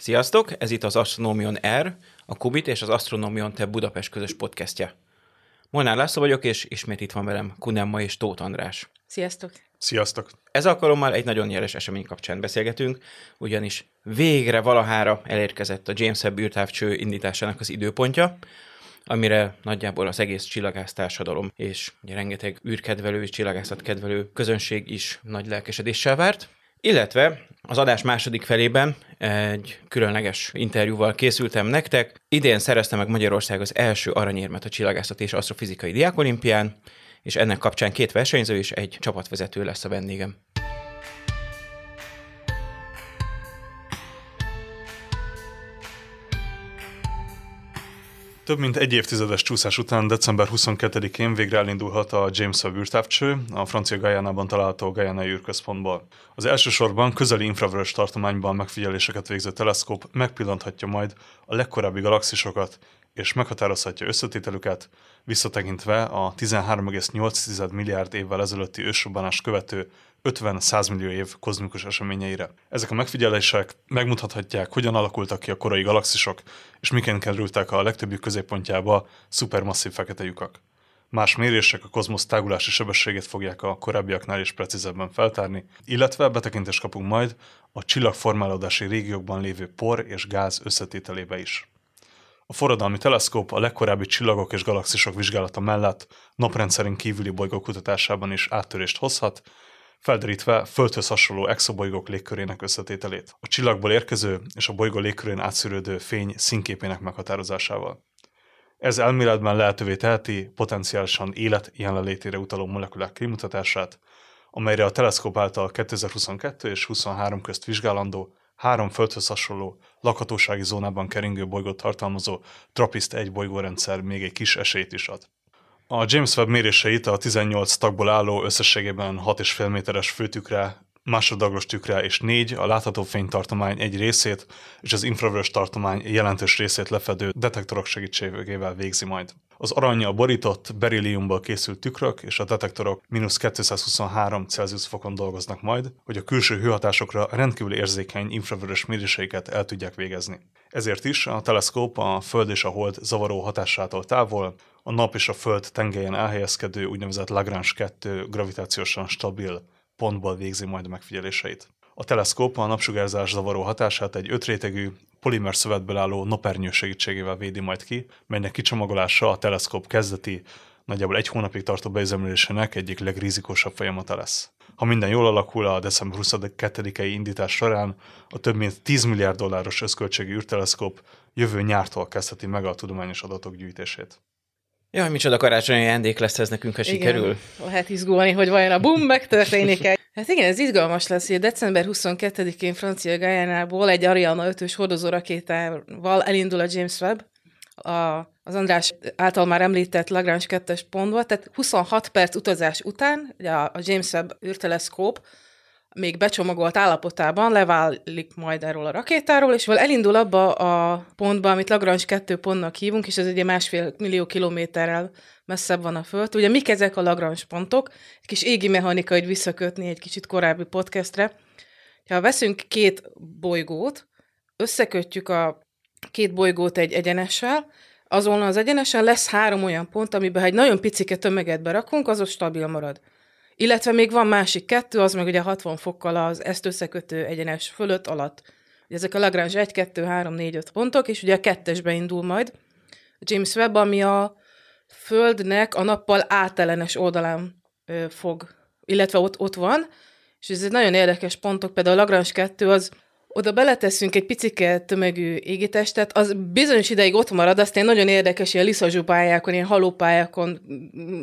Sziasztok, ez itt az Astronomion R, a Kubit és az Astronomion Te Budapest közös podcastja. Molnár László vagyok, és ismét itt van velem Kunemma és Tóth András. Sziasztok! Sziasztok! Ez alkalommal egy nagyon nyeres esemény kapcsán beszélgetünk, ugyanis végre valahára elérkezett a James Webb űrtávcső indításának az időpontja, amire nagyjából az egész csillagász társadalom és ugye rengeteg űrkedvelő és csillagászat kedvelő közönség is nagy lelkesedéssel várt. Illetve az adás második felében egy különleges interjúval készültem nektek. Idén szerezte meg Magyarország az első aranyérmet a csillagászat és asztrofizikai diákolimpián, és ennek kapcsán két versenyző és egy csapatvezető lesz a vendégem. Több mint egy évtizedes csúszás után december 22-én végre elindulhat a James Webb űrtávcső, a francia Gajánában található Gajana űrközpontból. Az elsősorban közeli infravörös tartományban megfigyeléseket végző teleszkóp megpillanthatja majd a legkorábbi galaxisokat, és meghatározhatja összetételüket, visszatekintve a 13,8 milliárd évvel ezelőtti ősrobbanást követő 50-100 millió év kozmikus eseményeire. Ezek a megfigyelések megmutathatják, hogyan alakultak ki a korai galaxisok, és miként kerültek a legtöbbjük középpontjába szupermasszív fekete lyukak. Más mérések a kozmosz tágulási sebességét fogják a korábbiaknál is precízebben feltárni, illetve betekintést kapunk majd a csillagformálódási régiókban lévő por és gáz összetételébe is. A forradalmi teleszkóp a legkorábbi csillagok és galaxisok vizsgálata mellett naprendszerén kívüli bolygók kutatásában is áttörést hozhat, felderítve földhöz hasonló exobolygók légkörének összetételét, a csillagból érkező és a bolygó légkörén átszűrődő fény színképének meghatározásával. Ez elméletben lehetővé teheti potenciálisan élet jelenlétére utaló molekulák kimutatását, amelyre a teleszkóp által 2022 és 23 közt vizsgálandó három földhöz hasonló lakhatósági zónában keringő bolygót tartalmazó TRAPPIST-1 bolygórendszer még egy kis esélyt is ad. A James Webb méréseit a 18 tagból álló összességében 6,5 méteres főtükre, másodlagos tükre és négy a látható fénytartomány egy részét és az infravörös tartomány jelentős részét lefedő detektorok segítségével végzi majd. Az aranyja borított berilliumból készült tükrök és a detektorok mínusz 223 Celsius fokon dolgoznak majd, hogy a külső hőhatásokra rendkívül érzékeny infravörös méréseiket el tudják végezni. Ezért is a teleszkóp a Föld és a Hold zavaró hatásától távol, a nap és a föld tengelyen elhelyezkedő úgynevezett Lagrange 2 gravitációsan stabil pontból végzi majd a megfigyeléseit. A teleszkóp a napsugárzás zavaró hatását egy ötrétegű, polimer szövetből álló napernyő segítségével védi majd ki, melynek kicsomagolása a teleszkóp kezdeti, nagyjából egy hónapig tartó beüzemelésének egyik legrizikósabb folyamata lesz. Ha minden jól alakul, a december 22-i indítás során a több mint 10 milliárd dolláros összköltségű űrteleszkóp jövő nyártól kezdheti meg a tudományos adatok gyűjtését. Jaj, micsoda karácsonyi ajándék lesz ez nekünk, ha sikerül. Lehet izgulni, hogy vajon a bum megtörténik -e. Hát igen, ez izgalmas lesz, hogy december 22-én francia Gajánából egy Ariana 5-ös hordozó rakétával elindul a James Webb, a, az András által már említett Lagrange 2-es pontba, tehát 26 perc utazás után a James Webb űrteleszkóp még becsomagolt állapotában leválik majd erről a rakétáról, és val elindul abba a pontba, amit Lagrange 2 pontnak hívunk, és ez egy másfél millió kilométerrel messzebb van a Föld. Ugye mik ezek a Lagrange pontok? Egy kis égi mechanika, hogy visszakötni egy kicsit korábbi podcastre. Ha veszünk két bolygót, összekötjük a két bolygót egy egyenessel, azon az egyenesen lesz három olyan pont, amiben ha egy nagyon picike tömeget berakunk, az stabil marad. Illetve még van másik kettő, az meg ugye 60 fokkal az ezt összekötő egyenes fölött alatt. Ugye ezek a Lagrange 1, 2, 3, 4, 5 pontok, és ugye a kettesbe indul majd James Webb, ami a Földnek a nappal átellenes oldalán ö, fog, illetve ott, ott van, és ez egy nagyon érdekes pontok, például a Lagrange 2 az oda beleteszünk egy picike tömegű égitestet, az bizonyos ideig ott marad, aztán nagyon érdekes, ilyen liszazsú pályákon, ilyen halópályákon,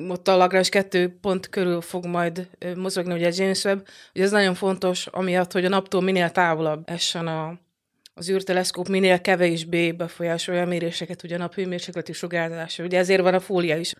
ott a Lagrange 2 pont körül fog majd mozogni, ugye James Webb, ugye ez nagyon fontos, amiatt, hogy a naptól minél távolabb essen a, az űrteleszkóp, minél kevésbé befolyásolja a méréseket, ugye a nap hőmérsékleti sugárzása, ugye ezért van a fólia is.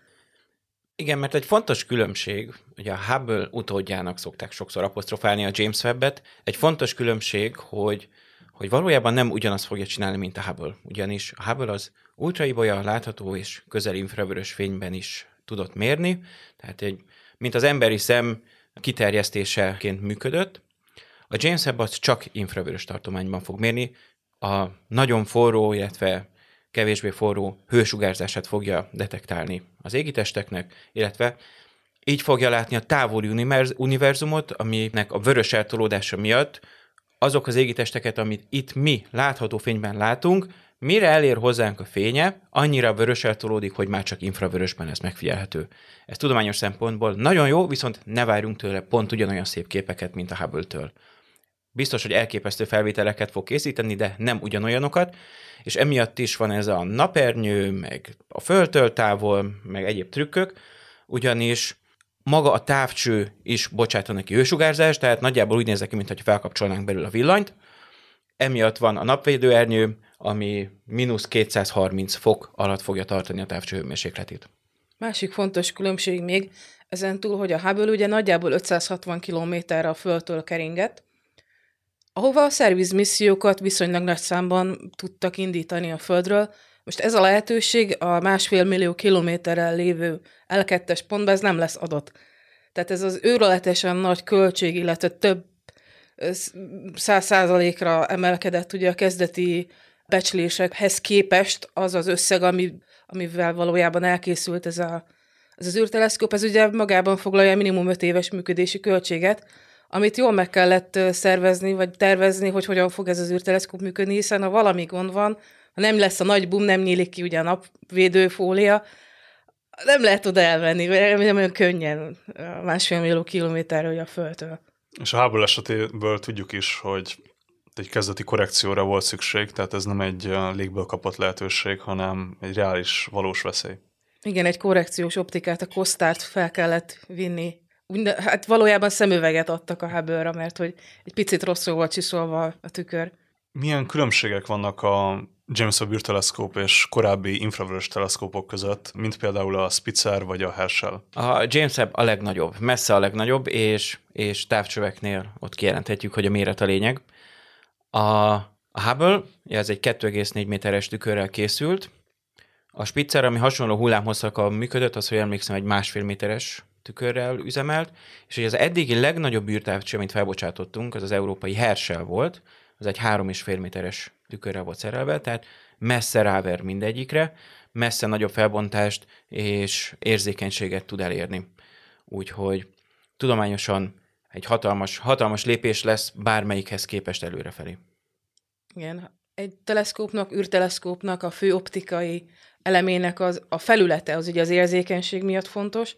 Igen, mert egy fontos különbség, ugye a Hubble utódjának szokták sokszor apostrofálni a James Webb-et, egy fontos különbség, hogy, hogy valójában nem ugyanazt fogja csinálni, mint a Hubble. Ugyanis a Hubble az ultraibolya látható és közeli infravörös fényben is tudott mérni, tehát egy, mint az emberi szem kiterjesztéseként működött. A James Webb az csak infravörös tartományban fog mérni, a nagyon forró, illetve kevésbé forró hősugárzását fogja detektálni az égitesteknek, illetve így fogja látni a távoli univerzumot, aminek a vörös eltolódása miatt azok az égitesteket, amit itt mi látható fényben látunk, mire elér hozzánk a fénye, annyira vörös eltolódik, hogy már csak infravörösben lesz megfigyelhető. Ez tudományos szempontból nagyon jó, viszont ne várjunk tőle pont ugyanolyan szép képeket, mint a Hubble-től. Biztos, hogy elképesztő felvételeket fog készíteni, de nem ugyanolyanokat, és emiatt is van ez a napernyő, meg a földtől távol, meg egyéb trükkök, ugyanis maga a távcső is bocsájtan neki hősugárzást, tehát nagyjából úgy néz ki, mintha felkapcsolnánk belül a villanyt. Emiatt van a napvédőernyő, ami mínusz 230 fok alatt fogja tartani a távcső hőmérsékletét. Másik fontos különbség még, ezen túl, hogy a Hubble ugye nagyjából 560 kilométerre a Földtől keringett, ahova a szervizmissziókat viszonylag nagy számban tudtak indítani a Földről. Most ez a lehetőség a másfél millió kilométerrel lévő L2-es pontban ez nem lesz adott. Tehát ez az őrületesen nagy költség, illetve több száz százalékra emelkedett ugye a kezdeti becslésekhez képest az az összeg, ami, amivel valójában elkészült ez, a, ez az űrteleszkóp, ez ugye magában foglalja minimum 5 éves működési költséget, amit jól meg kellett szervezni, vagy tervezni, hogy hogyan fog ez az űrteleszkóp működni, hiszen ha valami gond van, ha nem lesz a nagy bum, nem nyílik ki ugye a napvédőfólia, nem lehet oda elvenni, nem olyan könnyen másfél millió kilométerről a Földtől. És a háború esetéből tudjuk is, hogy egy kezdeti korrekcióra volt szükség, tehát ez nem egy légből kapott lehetőség, hanem egy reális, valós veszély. Igen, egy korrekciós optikát, a kosztárt fel kellett vinni. Hát valójában szemüveget adtak a hubble mert hogy egy picit rosszul volt csiszolva a tükör. Milyen különbségek vannak a James Webb űrteleszkóp és korábbi infravörös teleszkópok között, mint például a Spitzer vagy a Herschel? A James Webb a legnagyobb, messze a legnagyobb, és, és távcsöveknél ott kijelenthetjük, hogy a méret a lényeg. A, a Hubble, ez egy 2,4 méteres tükörrel készült, a Spitzer, ami hasonló hullámhosszakkal működött, az, hogy emlékszem, egy másfél méteres tükörrel üzemelt, és hogy az eddigi legnagyobb űrtávcső, amit felbocsátottunk, az az európai Herschel volt, az egy három és fél méteres tükörrel volt szerelve, tehát messze ráver mindegyikre, messze nagyobb felbontást és érzékenységet tud elérni. Úgyhogy tudományosan egy hatalmas, hatalmas lépés lesz bármelyikhez képest előrefelé. Igen, egy teleszkópnak, űrteleszkópnak a fő optikai elemének az, a felülete, az ugye az érzékenység miatt fontos.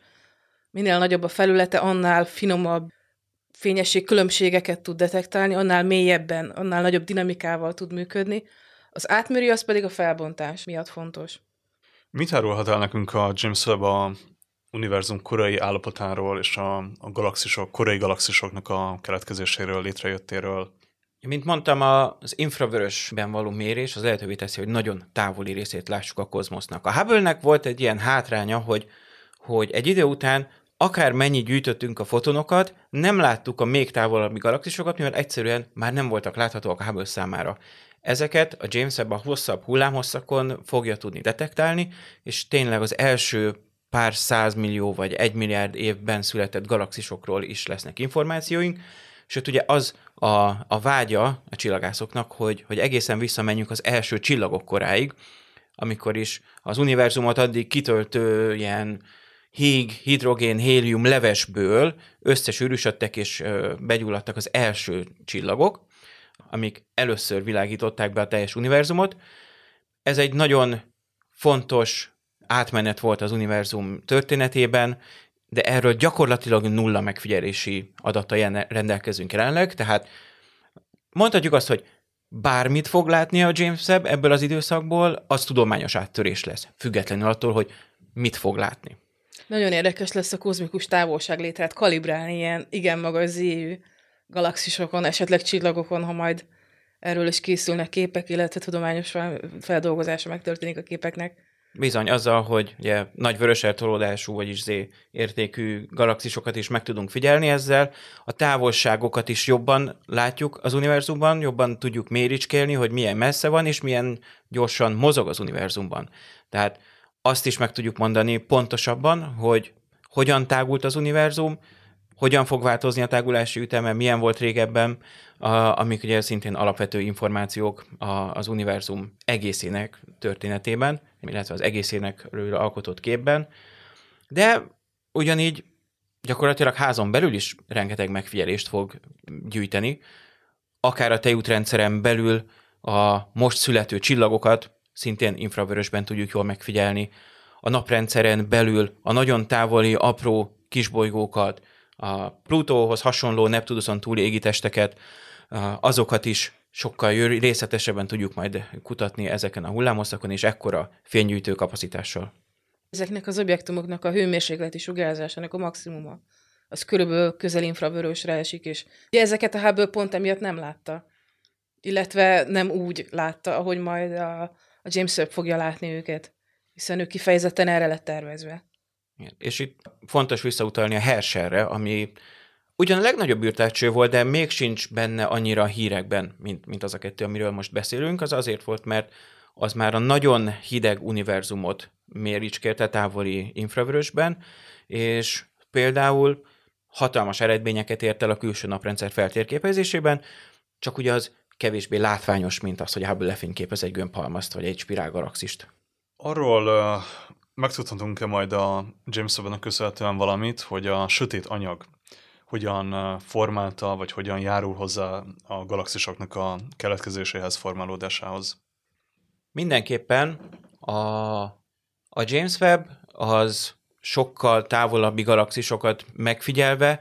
Minél nagyobb a felülete, annál finomabb fényesség különbségeket tud detektálni, annál mélyebben, annál nagyobb dinamikával tud működni. Az átmérő az pedig a felbontás miatt fontos. Mit árulhat el nekünk a James Webb a univerzum korai állapotáról és a, a galaxisok, korai galaxisoknak a keletkezéséről, létrejöttéről? Mint mondtam, az infravörösben való mérés az lehetővé teszi, hogy nagyon távoli részét lássuk a kozmosznak. A Hubble-nek volt egy ilyen hátránya, hogy, hogy egy idő után akár mennyi gyűjtöttünk a fotonokat, nem láttuk a még távolabbi galaxisokat, mivel egyszerűen már nem voltak láthatóak a Hubble számára. Ezeket a James Webb a hosszabb hullámhosszakon fogja tudni detektálni, és tényleg az első pár százmillió vagy egy milliárd évben született galaxisokról is lesznek információink, sőt ugye az a, a vágya a csillagászoknak, hogy, hogy egészen visszamenjünk az első csillagok koráig, amikor is az univerzumot addig kitöltő ilyen híg, hidrogén, hélium levesből összesűrűsödtek és begyulladtak az első csillagok, amik először világították be a teljes univerzumot. Ez egy nagyon fontos átmenet volt az univerzum történetében, de erről gyakorlatilag nulla megfigyelési adata rendelkezünk jelenleg, tehát mondhatjuk azt, hogy bármit fog látni a James Webb ebből az időszakból, az tudományos áttörés lesz, függetlenül attól, hogy mit fog látni. Nagyon érdekes lesz a kozmikus távolságlétrát kalibrálni ilyen igen magas zéjű galaxisokon, esetleg csillagokon, ha majd erről is készülnek képek, illetve tudományos feldolgozása megtörténik a képeknek. Bizony, azzal, hogy ugye, nagy vörös eltolódású, vagyis Z értékű galaxisokat is meg tudunk figyelni ezzel, a távolságokat is jobban látjuk az univerzumban, jobban tudjuk méricskélni, hogy milyen messze van, és milyen gyorsan mozog az univerzumban. Tehát azt is meg tudjuk mondani pontosabban, hogy hogyan tágult az univerzum, hogyan fog változni a tágulási üteme, milyen volt régebben, amik ugye szintén alapvető információk az univerzum egészének történetében, illetve az egészének alkotott képben, de ugyanígy gyakorlatilag házon belül is rengeteg megfigyelést fog gyűjteni, akár a tejútrendszeren belül a most születő csillagokat szintén infravörösben tudjuk jól megfigyelni, a naprendszeren belül a nagyon távoli, apró kisbolygókat, a Plutóhoz hasonló Neptunuson túli égitesteket, azokat is sokkal részletesebben tudjuk majd kutatni ezeken a hullámoszakon, és ekkora fénygyűjtő kapacitással. Ezeknek az objektumoknak a hőmérsékleti sugárzásának a maximuma, az körülbelül közel infravörösre esik, és ugye ezeket a Hubble pont emiatt nem látta. Illetve nem úgy látta, ahogy majd a, a James Webb fogja látni őket, hiszen ő kifejezetten erre lett tervezve. Igen. És itt fontos visszautalni a Herschelre, ami ugyan a legnagyobb űrtávcső volt, de még sincs benne annyira a hírekben, mint, mint az a kettő, amiről most beszélünk. Az azért volt, mert az már a nagyon hideg univerzumot méricskérte távoli infravörösben, és például hatalmas eredményeket ért el a külső naprendszer feltérképezésében, csak ugye az kevésbé látványos, mint az, hogy Hubble lefényképez egy gömbhalmazt vagy egy spirálgalaxist. Arról uh, megtudhatunk-e majd a James Webb-nak köszönhetően valamit, hogy a sötét anyag hogyan formálta, vagy hogyan járul hozzá a galaxisoknak a keletkezéséhez, formálódásához? Mindenképpen a, a James Webb az sokkal távolabbi galaxisokat megfigyelve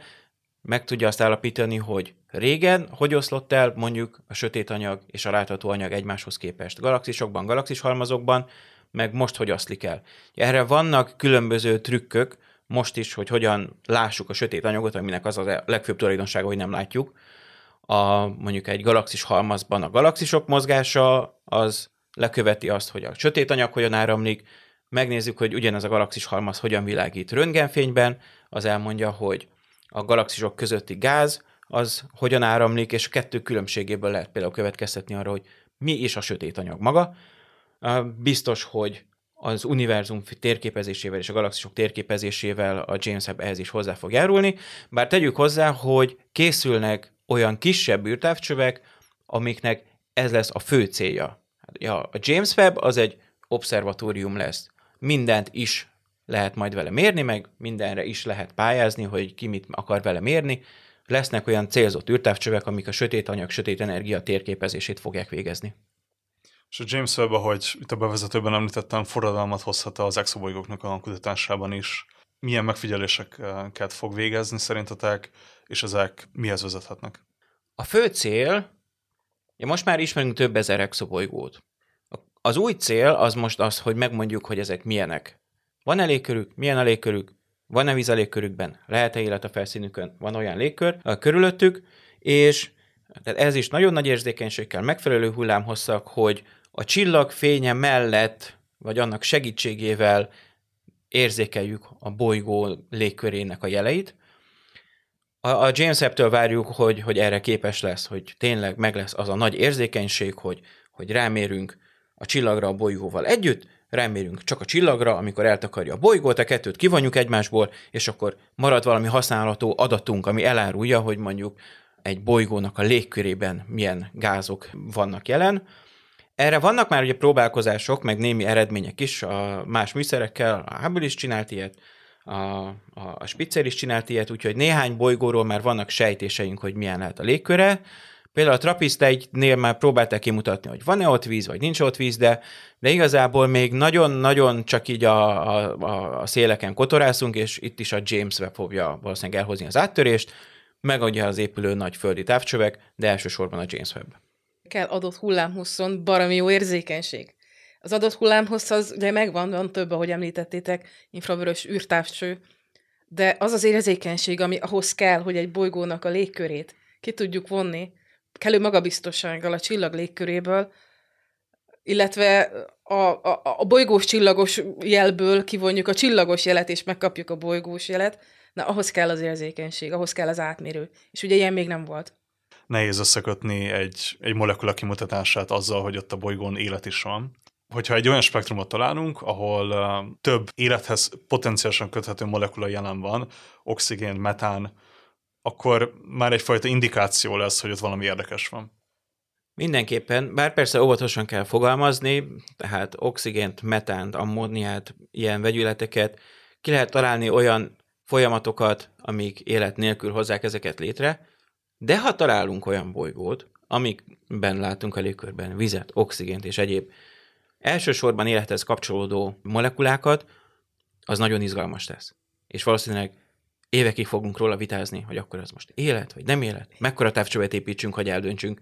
meg tudja azt állapítani, hogy régen hogy oszlott el mondjuk a sötét anyag és a látható anyag egymáshoz képest galaxisokban, galaxishalmazokban, meg most hogy oszlik el. Erre vannak különböző trükkök, most is, hogy hogyan lássuk a sötét anyagot, aminek az a legfőbb tulajdonsága, hogy nem látjuk. A, mondjuk egy galaxis halmazban a galaxisok mozgása az leköveti azt, hogy a sötét anyag hogyan áramlik, megnézzük, hogy ugyanez a galaxis halmaz hogyan világít röntgenfényben, az elmondja, hogy a galaxisok közötti gáz az hogyan áramlik, és a kettő különbségéből lehet például következtetni arra, hogy mi is a sötét anyag maga. Biztos, hogy az univerzum térképezésével és a galaxisok térképezésével a James Webb ehhez is hozzá fog járulni, bár tegyük hozzá, hogy készülnek olyan kisebb űrtávcsövek, amiknek ez lesz a fő célja. Ja, a James Webb az egy obszervatórium lesz. Mindent is lehet majd vele mérni, meg mindenre is lehet pályázni, hogy ki mit akar vele mérni. Lesznek olyan célzott űrtávcsövek, amik a sötét anyag, sötét energia térképezését fogják végezni. És a James Webb, ahogy itt a bevezetőben említettem, forradalmat hozhat az exobolygóknak a kutatásában is. Milyen megfigyeléseket fog végezni szerintetek, és ezek mihez vezethetnek? A fő cél, ja most már ismerünk több ezer exobolygót. Az új cél az most az, hogy megmondjuk, hogy ezek milyenek. Van-e légkörük? Milyen a légkörük? Van-e víz a légkörükben? Lehet-e élet a felszínükön? Van olyan légkör a körülöttük? És tehát ez is nagyon nagy érzékenység kell, megfelelő hullámhosszak, hogy a csillag fénye mellett, vagy annak segítségével érzékeljük a bolygó légkörének a jeleit. A, a James Webb-től várjuk, hogy, hogy erre képes lesz, hogy tényleg meg lesz az a nagy érzékenység, hogy, hogy rámérünk a csillagra a bolygóval együtt, rámérünk csak a csillagra, amikor eltakarja a bolygót, a kettőt kivonjuk egymásból, és akkor marad valami használható adatunk, ami elárulja, hogy mondjuk egy bolygónak a légkörében milyen gázok vannak jelen. Erre vannak már ugye próbálkozások, meg némi eredmények is a más műszerekkel, a Hubble is csinált ilyet, a, a, Spitzer is csinált ilyet, úgyhogy néhány bolygóról már vannak sejtéseink, hogy milyen lehet a légköre. Például a Trappist 1-nél már próbálták kimutatni, hogy van-e ott víz, vagy nincs ott víz, de, de igazából még nagyon-nagyon csak így a, a, a széleken kotorászunk, és itt is a James Webb fogja valószínűleg elhozni az áttörést, megadja az épülő nagy földi távcsövek, de elsősorban a James Webb kell adott hullámhosszon baromi jó érzékenység. Az adott hullámhossz az ugye megvan, van több, ahogy említettétek, infravörös űrtávcső, de az az érzékenység, ami ahhoz kell, hogy egy bolygónak a légkörét ki tudjuk vonni, kellő magabiztossággal a csillag légköréből, illetve a, a, a bolygós csillagos jelből kivonjuk a csillagos jelet, és megkapjuk a bolygós jelet, na ahhoz kell az érzékenység, ahhoz kell az átmérő. És ugye ilyen még nem volt nehéz összekötni egy, egy molekula kimutatását azzal, hogy ott a bolygón élet is van. Hogyha egy olyan spektrumot találunk, ahol uh, több élethez potenciálisan köthető molekula jelen van, oxigén, metán, akkor már egyfajta indikáció lesz, hogy ott valami érdekes van. Mindenképpen, bár persze óvatosan kell fogalmazni, tehát oxigént, metánt, ammóniát, ilyen vegyületeket, ki lehet találni olyan folyamatokat, amik élet nélkül hozzák ezeket létre, de ha találunk olyan bolygót, amikben látunk a légkörben vizet, oxigént és egyéb elsősorban élethez kapcsolódó molekulákat, az nagyon izgalmas lesz. És valószínűleg évekig fogunk róla vitázni, hogy akkor ez most élet, vagy nem élet, mekkora távcsövet építsünk, hogy eldöntsünk,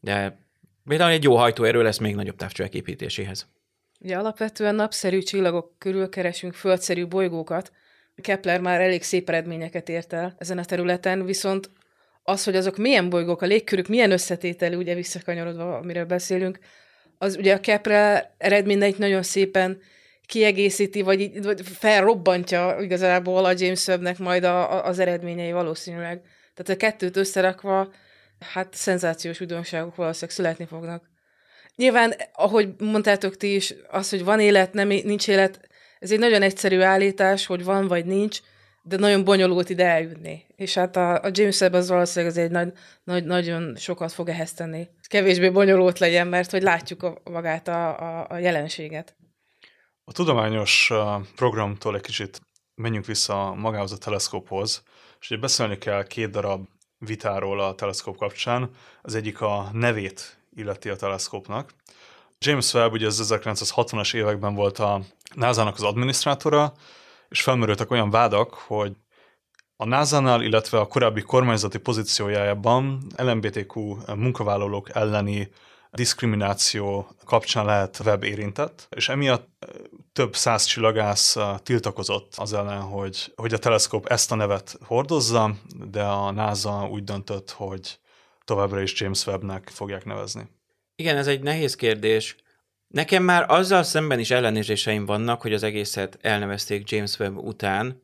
de például egy jó hajtóerő lesz még nagyobb távcsövek építéséhez. Ugye alapvetően napszerű csillagok körül keresünk földszerű bolygókat. Kepler már elég szép eredményeket ért el ezen a területen, viszont az, hogy azok milyen bolygók, a légkörük milyen összetételű, ugye visszakanyarodva, amiről beszélünk, az ugye a Kepler eredményeit nagyon szépen kiegészíti, vagy, vagy felrobbantja igazából a James Webb-nek majd a, a, az eredményei valószínűleg. Tehát a kettőt összerakva, hát szenzációs újdonságok valószínűleg születni fognak. Nyilván, ahogy mondtátok ti is, az, hogy van élet, nem, nincs élet, ez egy nagyon egyszerű állítás, hogy van vagy nincs, de nagyon bonyolult ide eljutni. És hát a, a James Webb az valószínűleg az egy nagy, nagy, nagyon sokat fog ehhez tenni. Kevésbé bonyolult legyen, mert hogy látjuk a, magát a, a, a jelenséget. A tudományos programtól egy kicsit menjünk vissza magához a teleszkóphoz, és ugye beszélni kell két darab vitáról a teleszkóp kapcsán. Az egyik a nevét illeti a teleszkópnak. James Webb ugye az 1960-as években volt a NASA-nak az adminisztrátora, és felmerültek olyan vádak, hogy a NASA-nál, illetve a korábbi kormányzati pozíciójában LMBTQ munkavállalók elleni diszkrimináció kapcsán lehet web érintett, és emiatt több száz csillagász tiltakozott az ellen, hogy, hogy a teleszkóp ezt a nevet hordozza, de a NASA úgy döntött, hogy továbbra is James Webbnek fogják nevezni. Igen, ez egy nehéz kérdés. Nekem már azzal szemben is ellenérzéseim vannak, hogy az egészet elnevezték James Webb után,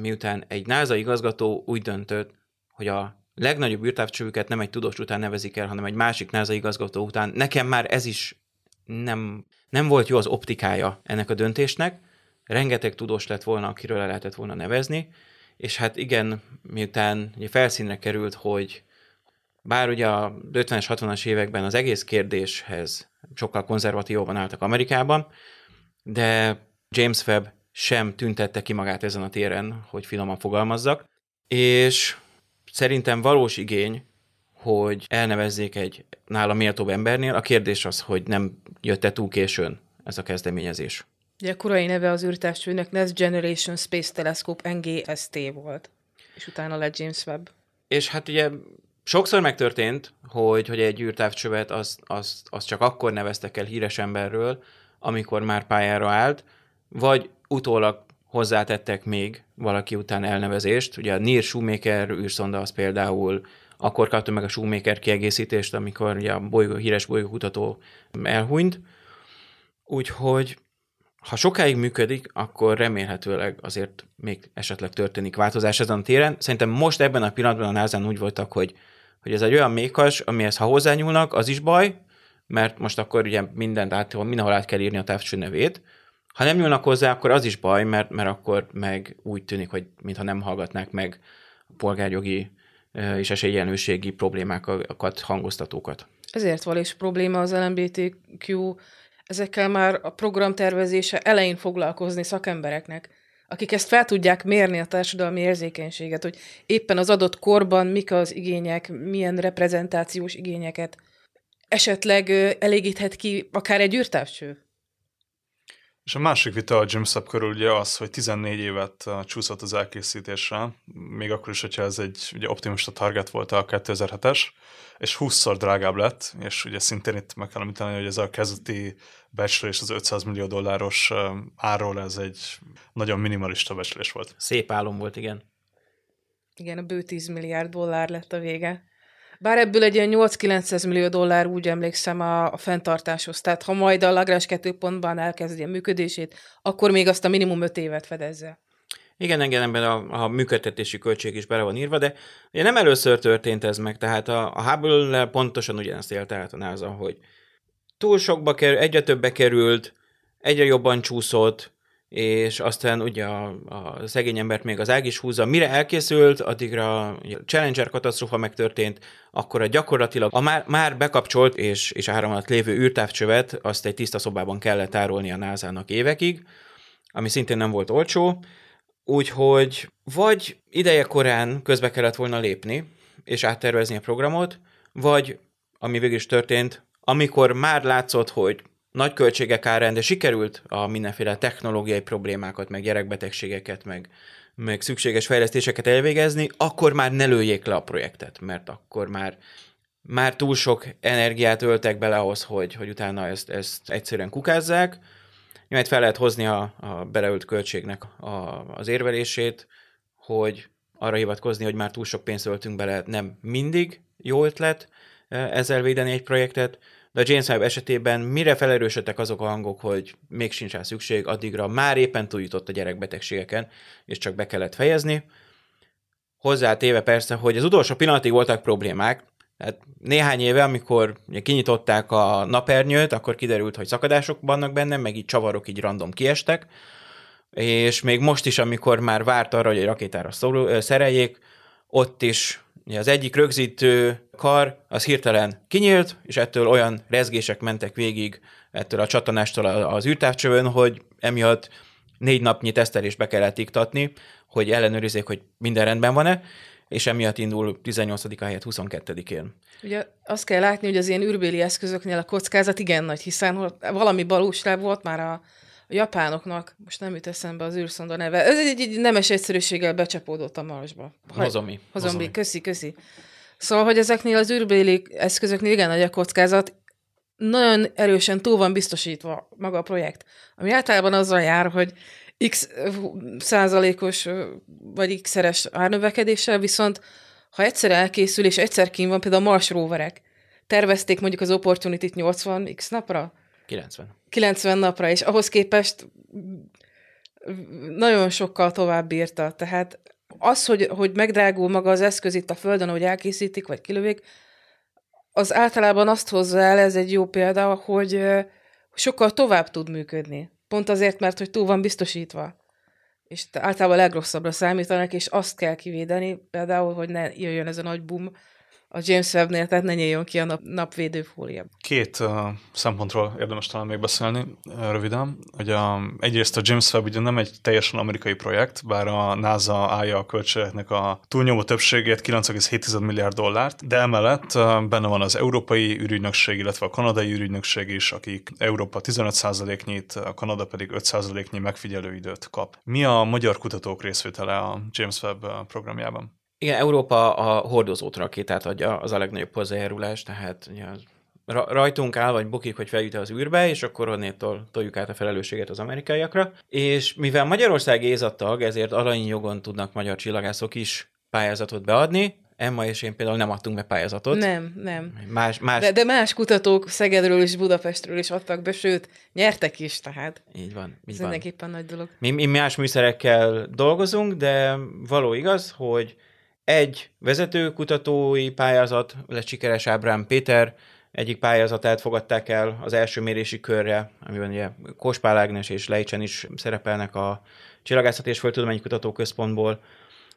miután egy NASA igazgató úgy döntött, hogy a legnagyobb űrtávcsövüket nem egy tudós után nevezik el, hanem egy másik NASA igazgató után. Nekem már ez is nem, nem volt jó az optikája ennek a döntésnek. Rengeteg tudós lett volna, akiről el lehetett volna nevezni, és hát igen, miután ugye felszínre került, hogy bár ugye a 50-es, 60-as években az egész kérdéshez sokkal konzervatívabban álltak Amerikában, de James Webb sem tüntette ki magát ezen a téren, hogy finoman fogalmazzak, és szerintem valós igény, hogy elnevezzék egy nála méltóbb embernél. A kérdés az, hogy nem jött-e túl későn ez a kezdeményezés. Ugye a korai neve az űrtávcsőnek Next Generation Space Telescope NGST volt, és utána lett James Webb. És hát ugye sokszor megtörtént, hogy, hogy egy űrtávcsövet az, az, az csak akkor neveztek el híres emberről, amikor már pályára állt, vagy utólag hozzátettek még valaki után elnevezést. Ugye a Near Shoemaker űrszonda az például akkor kapta meg a Shoemaker kiegészítést, amikor ugye a bolygó, híres bolygókutató elhunyt. Úgyhogy ha sokáig működik, akkor remélhetőleg azért még esetleg történik változás ezen a téren. Szerintem most ebben a pillanatban a nasa úgy voltak, hogy, hogy ez egy olyan mékas, amihez ha hozzányúlnak, az is baj, mert most akkor ugye mindent át, mindenhol át kell írni a távcső nevét, ha nem nyúlnak hozzá, akkor az is baj, mert, mert akkor meg úgy tűnik, hogy mintha nem hallgatnák meg a polgárjogi és esélyegyenlőségi problémákat, hangoztatókat. Ezért van is probléma az LMBTQ, ezekkel már a programtervezése elején foglalkozni szakembereknek, akik ezt fel tudják mérni a társadalmi érzékenységet, hogy éppen az adott korban mik az igények, milyen reprezentációs igényeket esetleg elégíthet ki akár egy űrtávcső. És a másik vita a Webb körül ugye az, hogy 14 évet uh, csúszott az elkészítésre, még akkor is, hogyha ez egy ugye optimista target volt a 2007-es, és 20-szor drágább lett, és ugye szintén itt meg kell említeni, hogy ez a kezdeti becslés az 500 millió dolláros uh, árról, ez egy nagyon minimalista becslés volt. Szép álom volt, igen. Igen, a bő 10 milliárd dollár lett a vége. Bár ebből egy ilyen 8-900 millió dollár úgy emlékszem a, a fenntartáshoz. Tehát ha majd a Lagrange 2 pontban elkezdi a működését, akkor még azt a minimum 5 évet fedezze. Igen, engem ebben a, a működtetési költség is bele van írva, de ugye nem először történt ez meg, tehát a, a hubble pontosan ugyanezt élte át a NASA, hogy túl sokba kerül, egyre többe került, egyre jobban csúszott, és aztán ugye a, a szegény embert még az ág is húzza. Mire elkészült, addigra a Challenger katasztrófa megtörtént, akkor a gyakorlatilag a már, már bekapcsolt és, és áram alatt lévő űrtávcsövet azt egy tiszta szobában kellett tárolni a NASA-nak évekig, ami szintén nem volt olcsó, úgyhogy vagy ideje korán közbe kellett volna lépni, és áttervezni a programot, vagy, ami végül is történt, amikor már látszott, hogy nagy költségek árán, de sikerült a mindenféle technológiai problémákat, meg gyerekbetegségeket, meg, meg szükséges fejlesztéseket elvégezni, akkor már ne lőjék le a projektet, mert akkor már már túl sok energiát öltek bele ahhoz, hogy, hogy utána ezt, ezt egyszerűen kukázzák. Nyilván fel lehet hozni a, a beleült költségnek a, az érvelését, hogy arra hivatkozni, hogy már túl sok pénzt öltünk bele, nem mindig jó ötlet ezzel védeni egy projektet, de a James Webb esetében mire felerősödtek azok a hangok, hogy még sincs rá szükség, addigra már éppen túljutott a gyerekbetegségeken, és csak be kellett fejezni. Hozzátéve persze, hogy az utolsó pillanatig voltak problémák, tehát néhány éve, amikor kinyitották a napernyőt, akkor kiderült, hogy szakadások vannak benne, meg így csavarok így random kiestek, és még most is, amikor már várt arra, hogy egy rakétára szereljék, ott is az egyik rögzítő kar az hirtelen kinyílt, és ettől olyan rezgések mentek végig ettől a csatanástól az űrtávcsövön, hogy emiatt négy napnyi tesztelést be kellett iktatni, hogy ellenőrizzék, hogy minden rendben van-e, és emiatt indul 18-a helyett 22-én. Ugye azt kell látni, hogy az ilyen űrbéli eszközöknél a kockázat igen nagy, hiszen valami balúsrább volt már a japánoknak, most nem jut eszembe az űrszonda neve, ez egy, egy nemes egyszerűséggel becsapódott a marsba. Hozomi. Hozomi, köszi, köszi. Szóval, hogy ezeknél az űrbéli eszközöknél igen nagy a kockázat, nagyon erősen túl van biztosítva maga a projekt, ami általában azzal jár, hogy x százalékos vagy x-szeres árnövekedéssel, viszont ha egyszer elkészül, és egyszer kín van, például a Mars roverek, tervezték mondjuk az Opportunity-t 80 x napra? 90. 90 napra, és ahhoz képest nagyon sokkal tovább bírta. Tehát az, hogy, hogy megdrágul maga az eszköz itt a Földön, hogy elkészítik, vagy kilövik, az általában azt hozza el, ez egy jó példa, hogy sokkal tovább tud működni. Pont azért, mert hogy túl van biztosítva. És általában a legrosszabbra számítanak, és azt kell kivédeni, például, hogy ne jöjjön ez a nagy boom, a James Webb-nél, tehát ne nyíljon ki a nap, napvédő fólia. Két uh, szempontról érdemes talán még beszélni uh, röviden. Hogy a, egyrészt a James Webb ugye nem egy teljesen amerikai projekt, bár a NASA állja a költségeknek a túlnyomó többségét, 9,7 milliárd dollárt, de emellett uh, benne van az Európai űrügynökség, illetve a Kanadai űrügynökség is, akik Európa 15%-nyit, a Kanada pedig 5%-nyi megfigyelőidőt kap. Mi a magyar kutatók részvétele a James Webb programjában? Igen, Európa a hordozót rakétát adja, az a legnagyobb hozzájárulás, tehát ugye, rajtunk áll, vagy bukik, hogy feljut az űrbe, és akkor onnétól toljuk át a felelősséget az amerikaiakra. És mivel Magyarország ézattag, ezért jogon tudnak magyar csillagászok is pályázatot beadni, Emma és én például nem adtunk be pályázatot. Nem, nem. Más, más... De, de más kutatók Szegedről és Budapestről is adtak be, sőt, nyertek is, tehát. Így van. Így Ez van. mindenképpen nagy dolog. Mi, mi más műszerekkel dolgozunk, de való igaz, hogy egy vezető kutatói pályázat lett sikeres Ábrám Péter, egyik pályázatát fogadták el az első mérési körre, amiben ugye Kospál Ágnes és Lejcsen is szerepelnek a Csillagászat és Földtudományi Kutatóközpontból,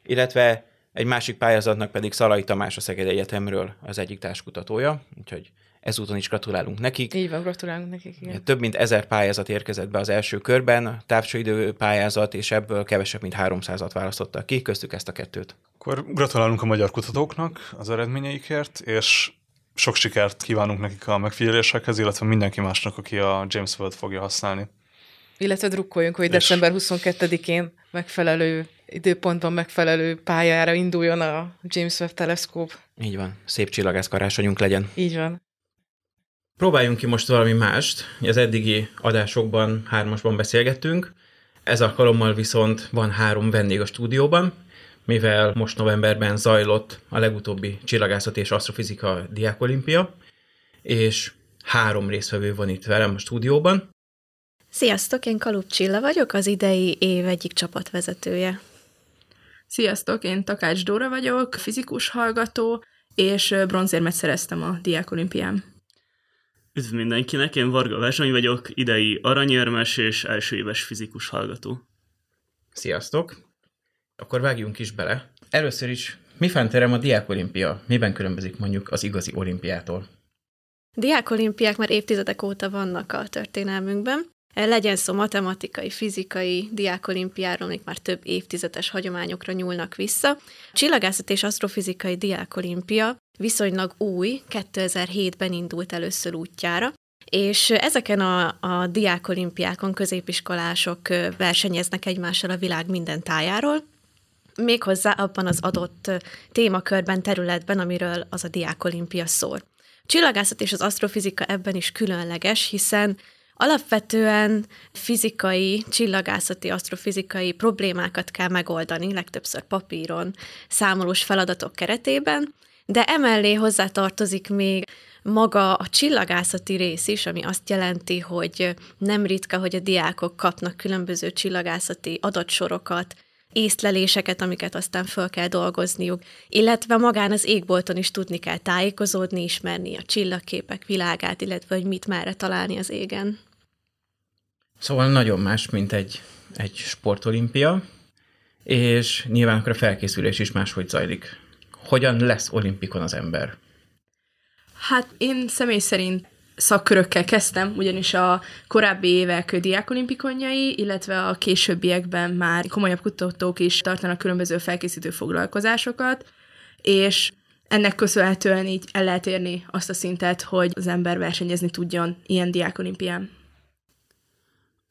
illetve egy másik pályázatnak pedig Szalai Tamás a Szeged Egyetemről az egyik társkutatója, úgyhogy ezúton is gratulálunk nekik. Így van, gratulálunk nekik, igen. Több mint ezer pályázat érkezett be az első körben, távcsőidő pályázat, és ebből kevesebb, mint 300-at választottak ki, köztük ezt a kettőt. Akkor gratulálunk a magyar kutatóknak az eredményeikért, és sok sikert kívánunk nekik a megfigyelésekhez, illetve mindenki másnak, aki a James Webb fogja használni. Illetve drukkoljunk, hogy és... december 22-én megfelelő időpontban megfelelő pályára induljon a James Webb teleszkóp. Így van. Szép csillagászkarásonyunk legyen. Így van. Próbáljunk ki most valami mást. Az eddigi adásokban hármasban beszélgettünk, ez alkalommal viszont van három vendég a stúdióban, mivel most novemberben zajlott a legutóbbi csillagászat és asztrofizika diákolimpia, és három résztvevő van itt velem a stúdióban. Sziasztok, én Kalup Csilla vagyok, az idei év egyik csapatvezetője. Sziasztok, én Takács Dóra vagyok, fizikus hallgató, és bronzérmet szereztem a diákolimpián. Üdv mindenkinek, én Varga Vezsony vagyok, idei aranyérmes és első éves fizikus hallgató. Sziasztok! Akkor vágjunk is bele. Először is, mi fánterem a diákolimpia? Miben különbözik mondjuk az igazi olimpiától? Diákolimpiák már évtizedek óta vannak a történelmünkben. Legyen szó matematikai, fizikai, diákolimpiáról, még már több évtizedes hagyományokra nyúlnak vissza. Csillagászat és asztrofizikai diákolimpia viszonylag új, 2007-ben indult először útjára, és ezeken a, a diákolimpiákon középiskolások versenyeznek egymással a világ minden tájáról, méghozzá abban az adott témakörben, területben, amiről az a diákolimpia szól. Csillagászat és az asztrofizika ebben is különleges, hiszen Alapvetően fizikai, csillagászati, asztrofizikai problémákat kell megoldani, legtöbbször papíron, számolós feladatok keretében, de emellé hozzátartozik még maga a csillagászati rész is, ami azt jelenti, hogy nem ritka, hogy a diákok kapnak különböző csillagászati adatsorokat, észleléseket, amiket aztán föl kell dolgozniuk, illetve magán az égbolton is tudni kell tájékozódni, ismerni a csillagképek világát, illetve hogy mit merre találni az égen. Szóval nagyon más, mint egy, egy sportolimpia, és nyilván akkor a felkészülés is máshogy zajlik. Hogyan lesz olimpikon az ember? Hát én személy szerint szakkörökkel kezdtem, ugyanis a korábbi évek diákolimpikonjai, illetve a későbbiekben már komolyabb kutatók is tartanak különböző felkészítő foglalkozásokat, és ennek köszönhetően így el lehet érni azt a szintet, hogy az ember versenyezni tudjon ilyen diákolimpián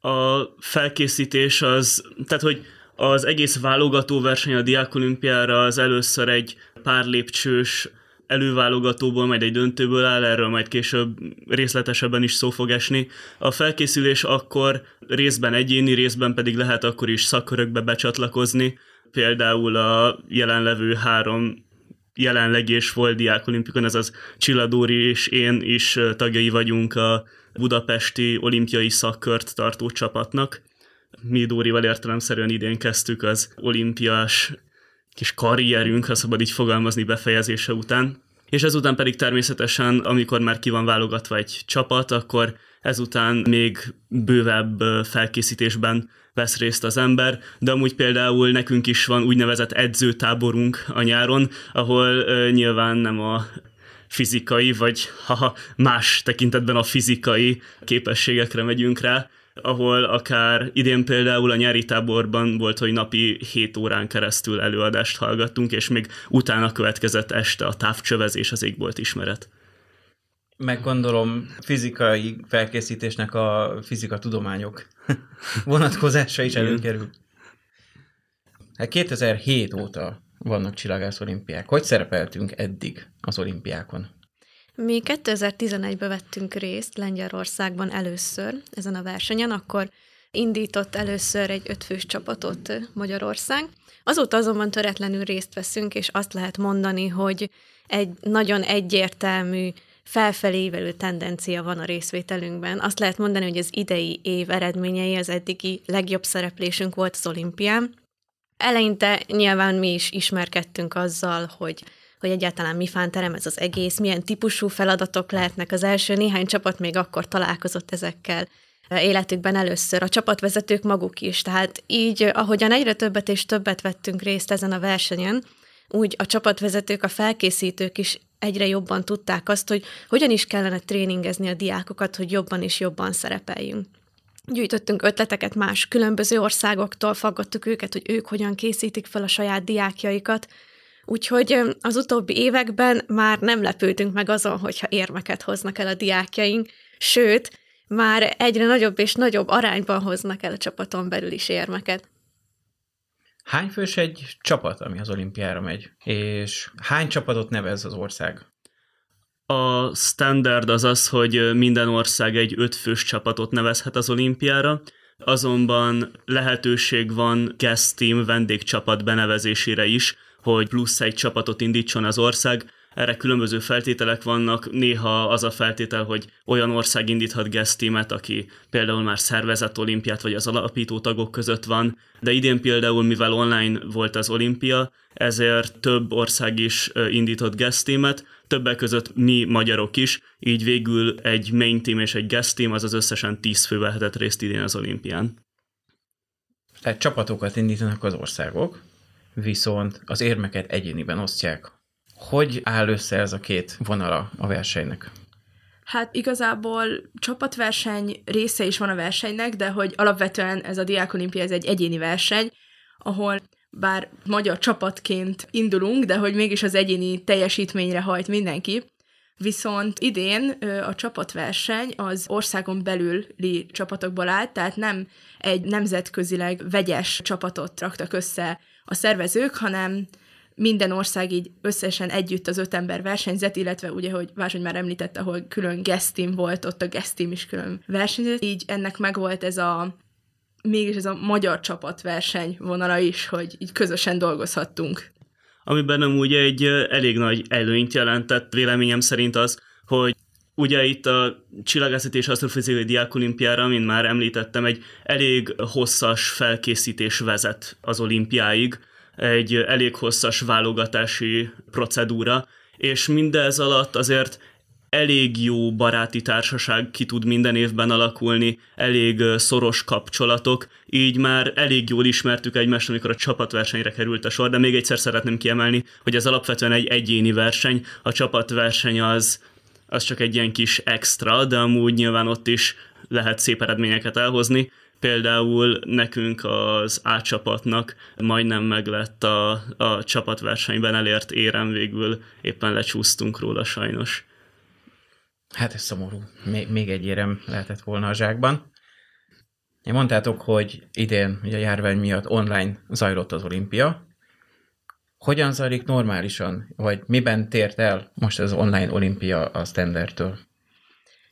a felkészítés az, tehát hogy az egész válogató verseny a Diákolimpiára az először egy pár lépcsős előválogatóból, majd egy döntőből áll, erről majd később részletesebben is szó fog esni. A felkészülés akkor részben egyéni, részben pedig lehet akkor is szakkörökbe becsatlakozni. Például a jelenlevő három jelenleg és volt diákolimpikon, az Csilladóri és én is tagjai vagyunk a budapesti olimpiai szakkört tartó csapatnak. Mi Dórival értelemszerűen idén kezdtük az olimpiás kis karrierünk, ha szabad így fogalmazni befejezése után. És ezután pedig természetesen, amikor már ki van válogatva egy csapat, akkor ezután még bővebb felkészítésben vesz részt az ember, de amúgy például nekünk is van úgynevezett edzőtáborunk a nyáron, ahol nyilván nem a fizikai, vagy haha, más tekintetben a fizikai képességekre megyünk rá, ahol akár idén például a nyári táborban volt, hogy napi 7 órán keresztül előadást hallgattunk, és még utána következett este a távcsövezés, az égbolt ismeret. Meg gondolom fizikai felkészítésnek a fizika tudományok vonatkozása is előkerül. Hát 2007 óta vannak csillagász olimpiák. Hogy szerepeltünk eddig az olimpiákon? Mi 2011-ben vettünk részt Lengyelországban először ezen a versenyen, akkor indított először egy ötfős csapatot Magyarország. Azóta azonban töretlenül részt veszünk, és azt lehet mondani, hogy egy nagyon egyértelmű felfelé tendencia van a részvételünkben. Azt lehet mondani, hogy az idei év eredményei az eddigi legjobb szereplésünk volt az olimpián. Eleinte nyilván mi is ismerkedtünk azzal, hogy hogy egyáltalán mi fánterem ez az egész, milyen típusú feladatok lehetnek. Az első néhány csapat még akkor találkozott ezekkel életükben először, a csapatvezetők maguk is. Tehát így, ahogyan egyre többet és többet vettünk részt ezen a versenyen, úgy a csapatvezetők, a felkészítők is egyre jobban tudták azt, hogy hogyan is kellene tréningezni a diákokat, hogy jobban és jobban szerepeljünk. Gyűjtöttünk ötleteket más különböző országoktól, faggattuk őket, hogy ők hogyan készítik fel a saját diákjaikat, Úgyhogy az utóbbi években már nem lepődünk meg azon, hogyha érmeket hoznak el a diákjaink, sőt, már egyre nagyobb és nagyobb arányban hoznak el a csapaton belül is érmeket. Hány fős egy csapat, ami az olimpiára megy? És hány csapatot nevez az ország? A standard az az, hogy minden ország egy ötfős csapatot nevezhet az olimpiára, azonban lehetőség van guest team vendégcsapat benevezésére is, hogy plusz egy csapatot indítson az ország. Erre különböző feltételek vannak, néha az a feltétel, hogy olyan ország indíthat gesztímet, aki például már szervezett olimpiát, vagy az alapító tagok között van, de idén például, mivel online volt az olimpia, ezért több ország is indított gesztímet, többek között mi magyarok is, így végül egy main team és egy guest team, az az összesen 10 fő vehetett részt idén az olimpián. Tehát csapatokat indítanak az országok, viszont az érmeket egyéniben osztják. Hogy áll össze ez a két vonala a versenynek? Hát igazából csapatverseny része is van a versenynek, de hogy alapvetően ez a Diák Olimpia ez egy egyéni verseny, ahol bár magyar csapatként indulunk, de hogy mégis az egyéni teljesítményre hajt mindenki. Viszont idén a csapatverseny az országon belüli csapatokból állt, tehát nem egy nemzetközileg vegyes csapatot raktak össze a szervezők, hanem minden ország így összesen együtt az öt ember versenyzett, illetve ugye, hogy Vásony már említette, ahol külön guest team volt, ott a guest team is külön versenyzett, így ennek megvolt ez a mégis ez a magyar csapatverseny vonala is, hogy így közösen dolgozhattunk. Amiben nem úgy egy elég nagy előnyt jelentett véleményem szerint az, hogy Ugye itt a csillagászati és asztrofizikai diákolimpiára, mint már említettem, egy elég hosszas felkészítés vezet az olimpiáig, egy elég hosszas válogatási procedúra, és mindez alatt azért elég jó baráti társaság ki tud minden évben alakulni, elég szoros kapcsolatok, így már elég jól ismertük egymást, amikor a csapatversenyre került a sor, de még egyszer szeretném kiemelni, hogy ez alapvetően egy egyéni verseny, a csapatverseny az, az csak egy ilyen kis extra, de amúgy nyilván ott is lehet szép eredményeket elhozni. Például nekünk az A csapatnak majdnem meglett a, a csapatversenyben elért érem, végül éppen lecsúsztunk róla sajnos. Hát ez szomorú. Még, még egy érem lehetett volna a zsákban. Én mondtátok, hogy idén ugye a járvány miatt online zajlott az olimpia. Hogyan zajlik normálisan, vagy miben tért el most az online olimpia a standardtől?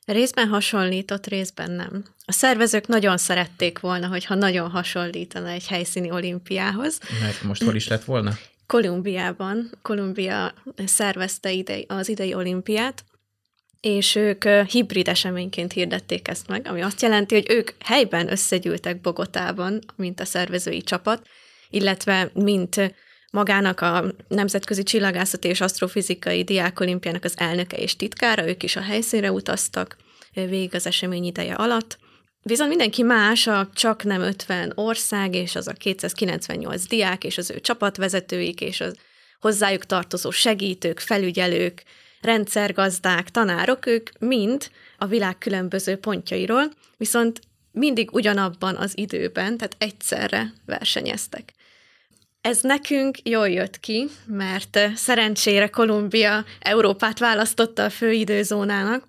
Részben hasonlított, részben nem. A szervezők nagyon szerették volna, hogyha nagyon hasonlítana egy helyszíni olimpiához. Mert most hol is lett volna? Kolumbiában. Kolumbia szervezte ide, az idei olimpiát, és ők hibrid eseményként hirdették ezt meg, ami azt jelenti, hogy ők helyben összegyűltek Bogotában, mint a szervezői csapat, illetve mint magának a Nemzetközi Csillagászati és Asztrofizikai Diákolimpiának az elnöke és titkára, ők is a helyszínre utaztak végig az esemény ideje alatt. Viszont mindenki más, a csak nem 50 ország, és az a 298 diák, és az ő csapatvezetőik, és az hozzájuk tartozó segítők, felügyelők, rendszergazdák, tanárok, ők mind a világ különböző pontjairól, viszont mindig ugyanabban az időben, tehát egyszerre versenyeztek. Ez nekünk jól jött ki, mert szerencsére Kolumbia Európát választotta a fő időzónának,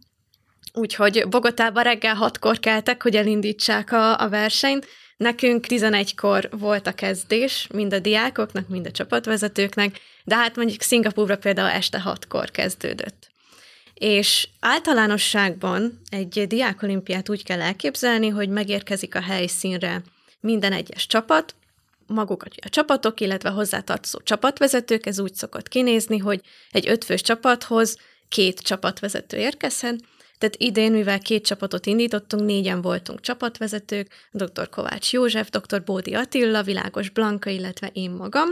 úgyhogy Bogotában reggel hatkor keltek, hogy elindítsák a, a versenyt, Nekünk 11-kor volt a kezdés, mind a diákoknak, mind a csapatvezetőknek, de hát mondjuk Szingapúra például este 6-kor kezdődött. És általánosságban egy diákolimpiát úgy kell elképzelni, hogy megérkezik a helyszínre minden egyes csapat, maguk a csapatok, illetve hozzátartozó csapatvezetők, ez úgy szokott kinézni, hogy egy ötfős csapathoz két csapatvezető érkezhet, tehát idén, mivel két csapatot indítottunk, négyen voltunk csapatvezetők, dr. Kovács József, dr. Bódi Attila, Világos Blanka, illetve én magam.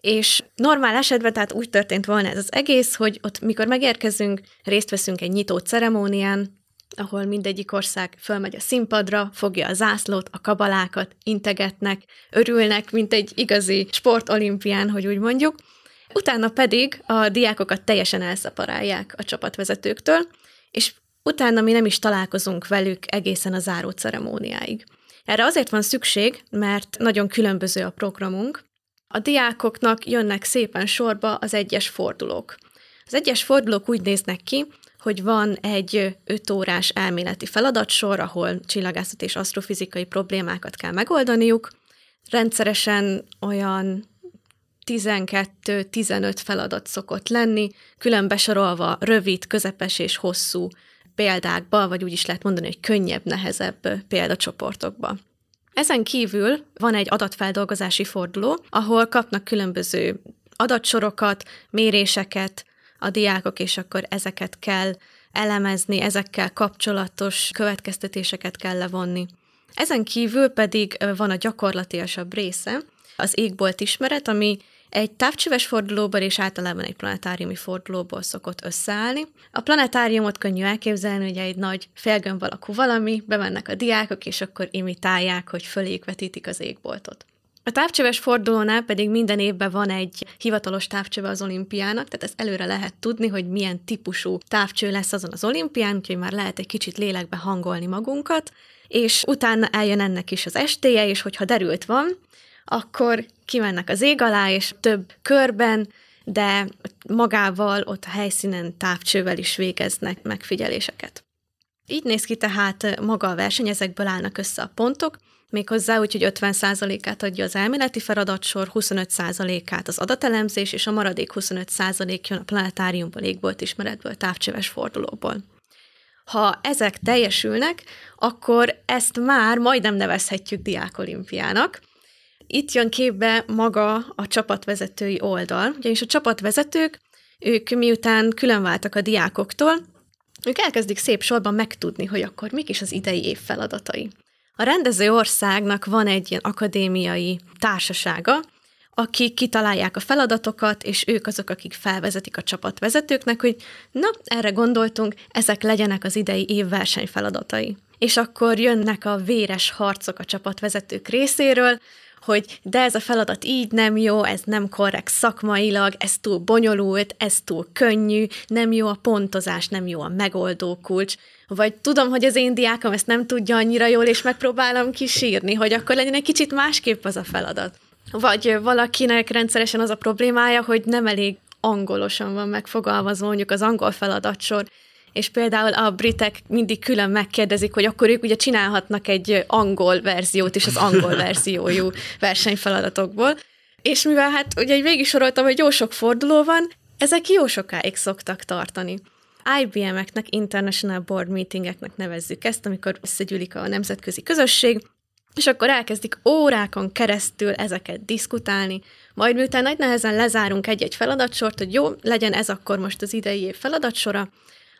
És normál esetben tehát úgy történt volna ez az egész, hogy ott mikor megérkezünk, részt veszünk egy nyitó ceremónián, ahol mindegyik ország fölmegy a színpadra, fogja a zászlót, a kabalákat, integetnek, örülnek, mint egy igazi sportolimpián, hogy úgy mondjuk. Utána pedig a diákokat teljesen elszaparálják a csapatvezetőktől, és utána mi nem is találkozunk velük egészen a záró ceremóniáig. Erre azért van szükség, mert nagyon különböző a programunk. A diákoknak jönnek szépen sorba az egyes fordulók. Az egyes fordulók úgy néznek ki, hogy van egy 5 órás elméleti feladatsor, ahol csillagászat és asztrofizikai problémákat kell megoldaniuk. Rendszeresen olyan 12-15 feladat szokott lenni, külön besorolva rövid, közepes és hosszú példákba, vagy úgy is lehet mondani, hogy könnyebb, nehezebb példacsoportokba. Ezen kívül van egy adatfeldolgozási forduló, ahol kapnak különböző adatsorokat, méréseket, a diákok, és akkor ezeket kell elemezni, ezekkel kapcsolatos következtetéseket kell levonni. Ezen kívül pedig van a gyakorlatiasabb része, az égbolt ismeret, ami egy távcsöves fordulóból és általában egy planetáriumi fordulóból szokott összeállni. A planetáriumot könnyű elképzelni, hogy egy nagy félgömb alakú valami, bemennek a diákok, és akkor imitálják, hogy föléjük vetítik az égboltot. A távcsöves fordulónál pedig minden évben van egy hivatalos távcsöve az olimpiának, tehát ezt előre lehet tudni, hogy milyen típusú távcső lesz azon az olimpián, úgyhogy már lehet egy kicsit lélekbe hangolni magunkat, és utána eljön ennek is az estéje, és hogyha derült van, akkor kimennek az ég alá, és több körben, de magával ott a helyszínen távcsővel is végeznek megfigyeléseket. Így néz ki tehát maga a verseny, ezekből állnak össze a pontok, méghozzá úgy, hogy 50%-át adja az elméleti feladatsor, 25%-át az adatelemzés, és a maradék 25% jön a planetáriumból, égbolt ismeretből, távcsöves fordulóból. Ha ezek teljesülnek, akkor ezt már majdnem nevezhetjük diákolimpiának, itt jön képbe maga a csapatvezetői oldal, ugyanis a csapatvezetők, ők miután különváltak a diákoktól, ők elkezdik szép sorban megtudni, hogy akkor mik is az idei év feladatai. A rendező országnak van egy ilyen akadémiai társasága, akik kitalálják a feladatokat, és ők azok, akik felvezetik a csapatvezetőknek, hogy na, erre gondoltunk, ezek legyenek az idei év versenyfeladatai. És akkor jönnek a véres harcok a csapatvezetők részéről, hogy de ez a feladat így nem jó, ez nem korrekt szakmailag, ez túl bonyolult, ez túl könnyű, nem jó a pontozás, nem jó a megoldó kulcs, vagy tudom, hogy az én diákom ezt nem tudja annyira jól, és megpróbálom kisírni, hogy akkor legyen egy kicsit másképp az a feladat. Vagy valakinek rendszeresen az a problémája, hogy nem elég angolosan van megfogalmazva mondjuk az angol feladatsor, és például a britek mindig külön megkérdezik, hogy akkor ők ugye csinálhatnak egy angol verziót is az angol verziójú versenyfeladatokból. És mivel hát ugye végig soroltam, hogy jó sok forduló van, ezek jó sokáig szoktak tartani. IBM-eknek, International Board Meetingeknek nevezzük ezt, amikor összegyűlik a nemzetközi közösség, és akkor elkezdik órákon keresztül ezeket diszkutálni, majd miután nagy nehezen lezárunk egy-egy feladatsort, hogy jó, legyen ez akkor most az idei év feladatsora,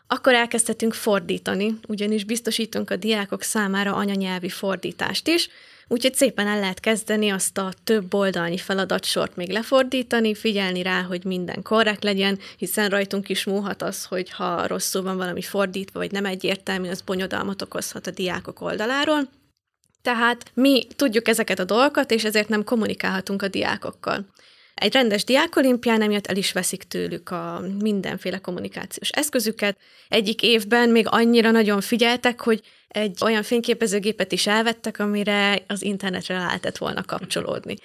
akkor elkezdhetünk fordítani, ugyanis biztosítunk a diákok számára anyanyelvi fordítást is, úgyhogy szépen el lehet kezdeni azt a több oldalnyi feladatsort még lefordítani, figyelni rá, hogy minden korrekt legyen, hiszen rajtunk is múlhat az, hogy ha rosszul van valami fordítva, vagy nem egyértelmű, az bonyodalmat okozhat a diákok oldaláról. Tehát mi tudjuk ezeket a dolgokat, és ezért nem kommunikálhatunk a diákokkal. Egy rendes diákolimpián emiatt el is veszik tőlük a mindenféle kommunikációs eszközüket. Egyik évben még annyira nagyon figyeltek, hogy egy olyan fényképezőgépet is elvettek, amire az internetre lehetett volna kapcsolódni.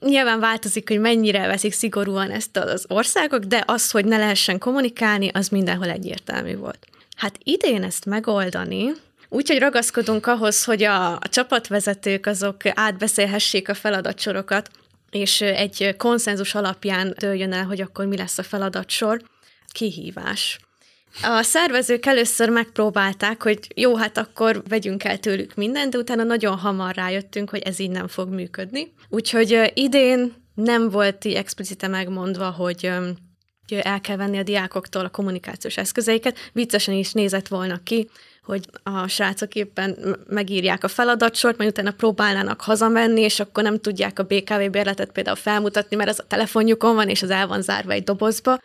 Nyilván változik, hogy mennyire veszik szigorúan ezt az országok, de az, hogy ne lehessen kommunikálni, az mindenhol egyértelmű volt. Hát idén ezt megoldani, Úgyhogy ragaszkodunk ahhoz, hogy a, a csapatvezetők azok átbeszélhessék a feladatsorokat, és egy konszenzus alapján dőljön el, hogy akkor mi lesz a feladatsor. Kihívás. A szervezők először megpróbálták, hogy jó, hát akkor vegyünk el tőlük mindent, de utána nagyon hamar rájöttünk, hogy ez így nem fog működni. Úgyhogy idén nem volt így explicite megmondva, hogy el kell venni a diákoktól a kommunikációs eszközeiket. Viccesen is nézett volna ki, hogy a srácok éppen megírják a feladatsort, majd utána próbálnának hazamenni, és akkor nem tudják a BKV bérletet például felmutatni, mert ez a telefonjukon van, és az el van zárva egy dobozba.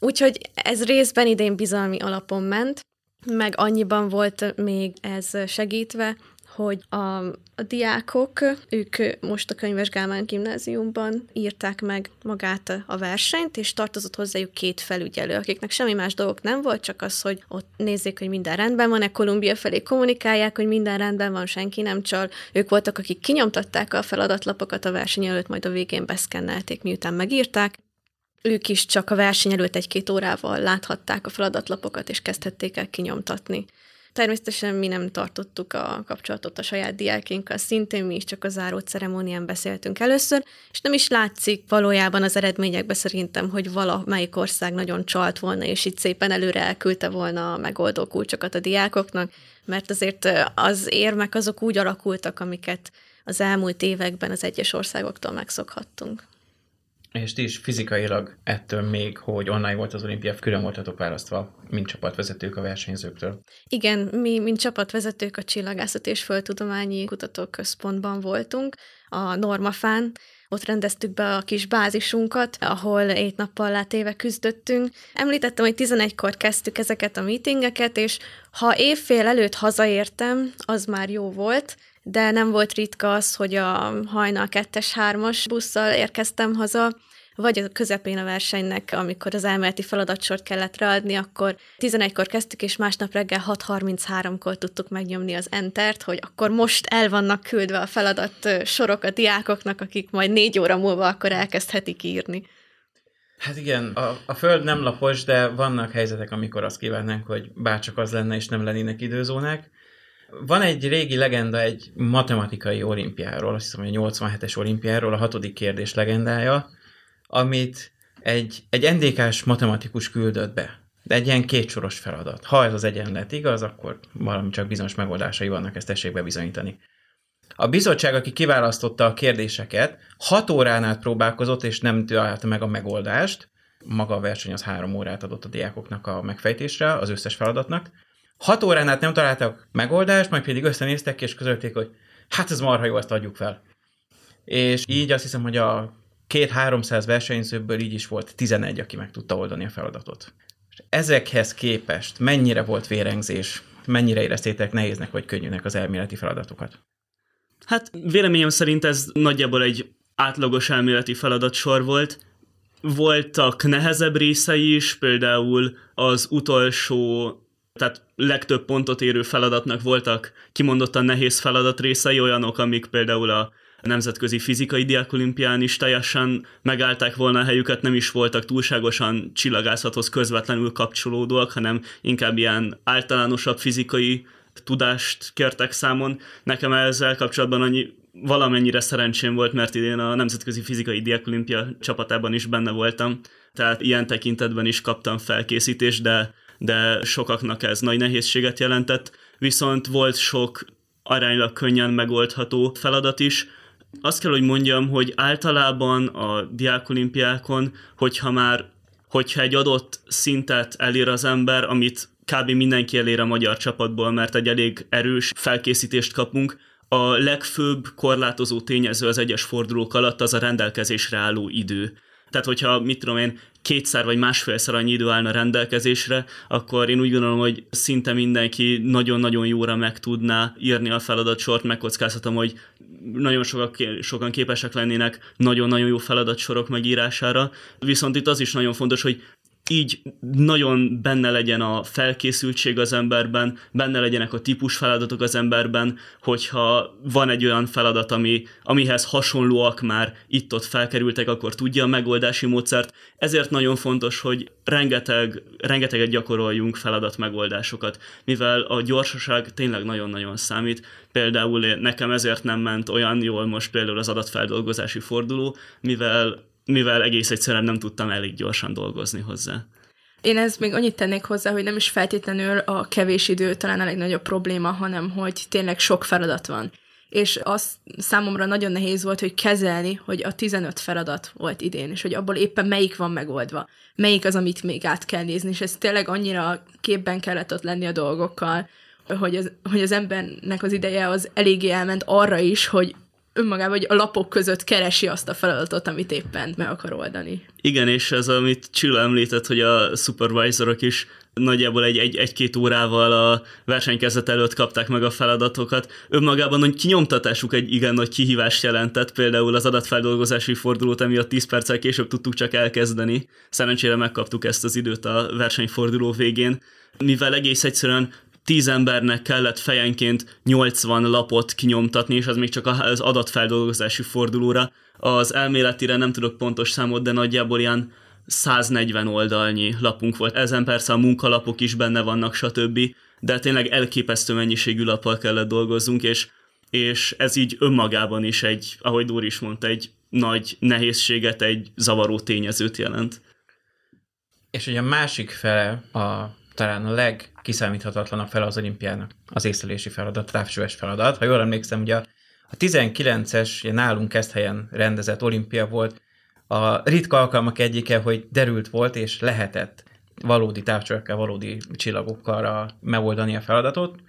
Úgyhogy ez részben idén bizalmi alapon ment, meg annyiban volt még ez segítve, hogy a, a diákok, ők most a Könyves Gálmán gimnáziumban írták meg magát a versenyt, és tartozott hozzájuk két felügyelő, akiknek semmi más dolgok nem volt, csak az, hogy ott nézzék, hogy minden rendben van-e, Kolumbia felé kommunikálják, hogy minden rendben van, senki nem csal. Ők voltak, akik kinyomtatták a feladatlapokat a verseny előtt, majd a végén beszkennelték, miután megírták ők is csak a verseny előtt egy-két órával láthatták a feladatlapokat, és kezdhették el kinyomtatni. Természetesen mi nem tartottuk a kapcsolatot a saját diákinkkal, szintén mi is csak a záró ceremónián beszéltünk először, és nem is látszik valójában az eredményekben szerintem, hogy valamelyik ország nagyon csalt volna, és itt szépen előre elküldte volna a megoldó kulcsokat a diákoknak, mert azért az érmek azok úgy alakultak, amiket az elmúlt években az egyes országoktól megszokhattunk. És ti is fizikailag ettől még, hogy online volt az olimpia, külön voltatok választva, mint csapatvezetők a versenyzőktől. Igen, mi, mint csapatvezetők a Csillagászat és Földtudományi Kutatóközpontban voltunk, a Normafán, ott rendeztük be a kis bázisunkat, ahol egy nappal látéve küzdöttünk. Említettem, hogy 11-kor kezdtük ezeket a meetingeket, és ha évfél előtt hazaértem, az már jó volt, de nem volt ritka az, hogy a hajnal 2-es, 3-as busszal érkeztem haza, vagy a közepén a versenynek, amikor az elméleti feladatsort kellett ráadni, akkor 11-kor kezdtük, és másnap reggel 6.33-kor tudtuk megnyomni az entert, hogy akkor most el vannak küldve a feladat sorok a diákoknak, akik majd négy óra múlva akkor elkezdhetik írni. Hát igen, a, a Föld nem lapos, de vannak helyzetek, amikor azt kívánnánk, hogy bárcsak az lenne, és nem lennének időzónák. Van egy régi legenda egy matematikai olimpiáról, azt hiszem, hogy a 87-es olimpiáról, a hatodik kérdés legendája, amit egy, egy NDK-s matematikus küldött be. De egy ilyen kétsoros feladat. Ha ez az egyenlet igaz, akkor valami csak bizonyos megoldásai vannak, ezt tessék bebizonyítani. A bizottság, aki kiválasztotta a kérdéseket, hat órán át próbálkozott, és nem találta meg a megoldást. Maga a verseny az három órát adott a diákoknak a megfejtésre, az összes feladatnak. Hat órán át nem találtak megoldást, majd pedig összenéztek és közölték, hogy hát ez marha jó, ezt adjuk fel. És így azt hiszem, hogy a két-háromszáz versenyzőből így is volt 11, aki meg tudta oldani a feladatot. És ezekhez képest mennyire volt vérengzés, mennyire éreztétek nehéznek vagy könnyűnek az elméleti feladatokat? Hát véleményem szerint ez nagyjából egy átlagos elméleti feladatsor volt. Voltak nehezebb részei is, például az utolsó, tehát legtöbb pontot érő feladatnak voltak kimondottan nehéz feladat részei, olyanok, amik például a nemzetközi fizikai diákolimpián is teljesen megállták volna a helyüket, nem is voltak túlságosan csillagászathoz közvetlenül kapcsolódóak, hanem inkább ilyen általánosabb fizikai tudást kértek számon. Nekem ezzel kapcsolatban annyi valamennyire szerencsém volt, mert idén a Nemzetközi Fizikai Diákolimpia csapatában is benne voltam, tehát ilyen tekintetben is kaptam felkészítést, de, de sokaknak ez nagy nehézséget jelentett, viszont volt sok aránylag könnyen megoldható feladat is, azt kell, hogy mondjam, hogy általában a diákolimpiákon, hogyha már hogyha egy adott szintet elér az ember, amit kb. mindenki elér a magyar csapatból, mert egy elég erős felkészítést kapunk, a legfőbb korlátozó tényező az egyes fordulók alatt az a rendelkezésre álló idő. Tehát, hogyha, mit tudom én, kétszer vagy másfélszer annyi idő állna rendelkezésre, akkor én úgy gondolom, hogy szinte mindenki nagyon-nagyon jóra meg tudná írni a feladatsort, megkockáztatom, hogy nagyon sokak, sokan képesek lennének nagyon-nagyon jó feladatsorok megírására. Viszont itt az is nagyon fontos, hogy így nagyon benne legyen a felkészültség az emberben, benne legyenek a típus feladatok az emberben, hogyha van egy olyan feladat, ami, amihez hasonlóak már itt-ott felkerültek, akkor tudja a megoldási módszert. Ezért nagyon fontos, hogy rengeteg, rengeteget gyakoroljunk feladat megoldásokat, mivel a gyorsaság tényleg nagyon-nagyon számít. Például nekem ezért nem ment olyan jól most például az adatfeldolgozási forduló, mivel mivel egész egyszerűen nem tudtam elég gyorsan dolgozni hozzá. Én ezt még annyit tennék hozzá, hogy nem is feltétlenül a kevés idő talán a legnagyobb probléma, hanem hogy tényleg sok feladat van. És az számomra nagyon nehéz volt, hogy kezelni, hogy a 15 feladat volt idén, és hogy abból éppen melyik van megoldva, melyik az, amit még át kell nézni, és ez tényleg annyira képben kellett ott lenni a dolgokkal, hogy az, hogy az embernek az ideje az eléggé elment arra is, hogy önmagában, hogy a lapok között keresi azt a feladatot, amit éppen meg akar oldani. Igen, és ez, amit Csilla említett, hogy a supervisorok is nagyjából egy, egy, egy-két órával a versenykezet előtt kapták meg a feladatokat. Önmagában a kinyomtatásuk egy igen nagy kihívást jelentett, például az adatfeldolgozási fordulót, emiatt 10 perccel később tudtuk csak elkezdeni. Szerencsére megkaptuk ezt az időt a versenyforduló végén, mivel egész egyszerűen tíz embernek kellett fejenként 80 lapot kinyomtatni, és az még csak az adatfeldolgozási fordulóra. Az elméletire nem tudok pontos számot, de nagyjából ilyen 140 oldalnyi lapunk volt. Ezen persze a munkalapok is benne vannak, stb. De tényleg elképesztő mennyiségű lappal kellett dolgozzunk, és, és ez így önmagában is egy, ahogy Dóri is mondta, egy nagy nehézséget, egy zavaró tényezőt jelent. És ugye a másik fele a talán a legkiszámíthatatlanabb fel az olimpiának az észlelési feladat, távsőes feladat. Ha jól emlékszem, ugye a 19-es nálunk ezt helyen rendezett olimpia volt, a ritka alkalmak egyike, hogy derült volt, és lehetett valódi távcsövekkel, valódi csillagokkal megoldani a feladatot.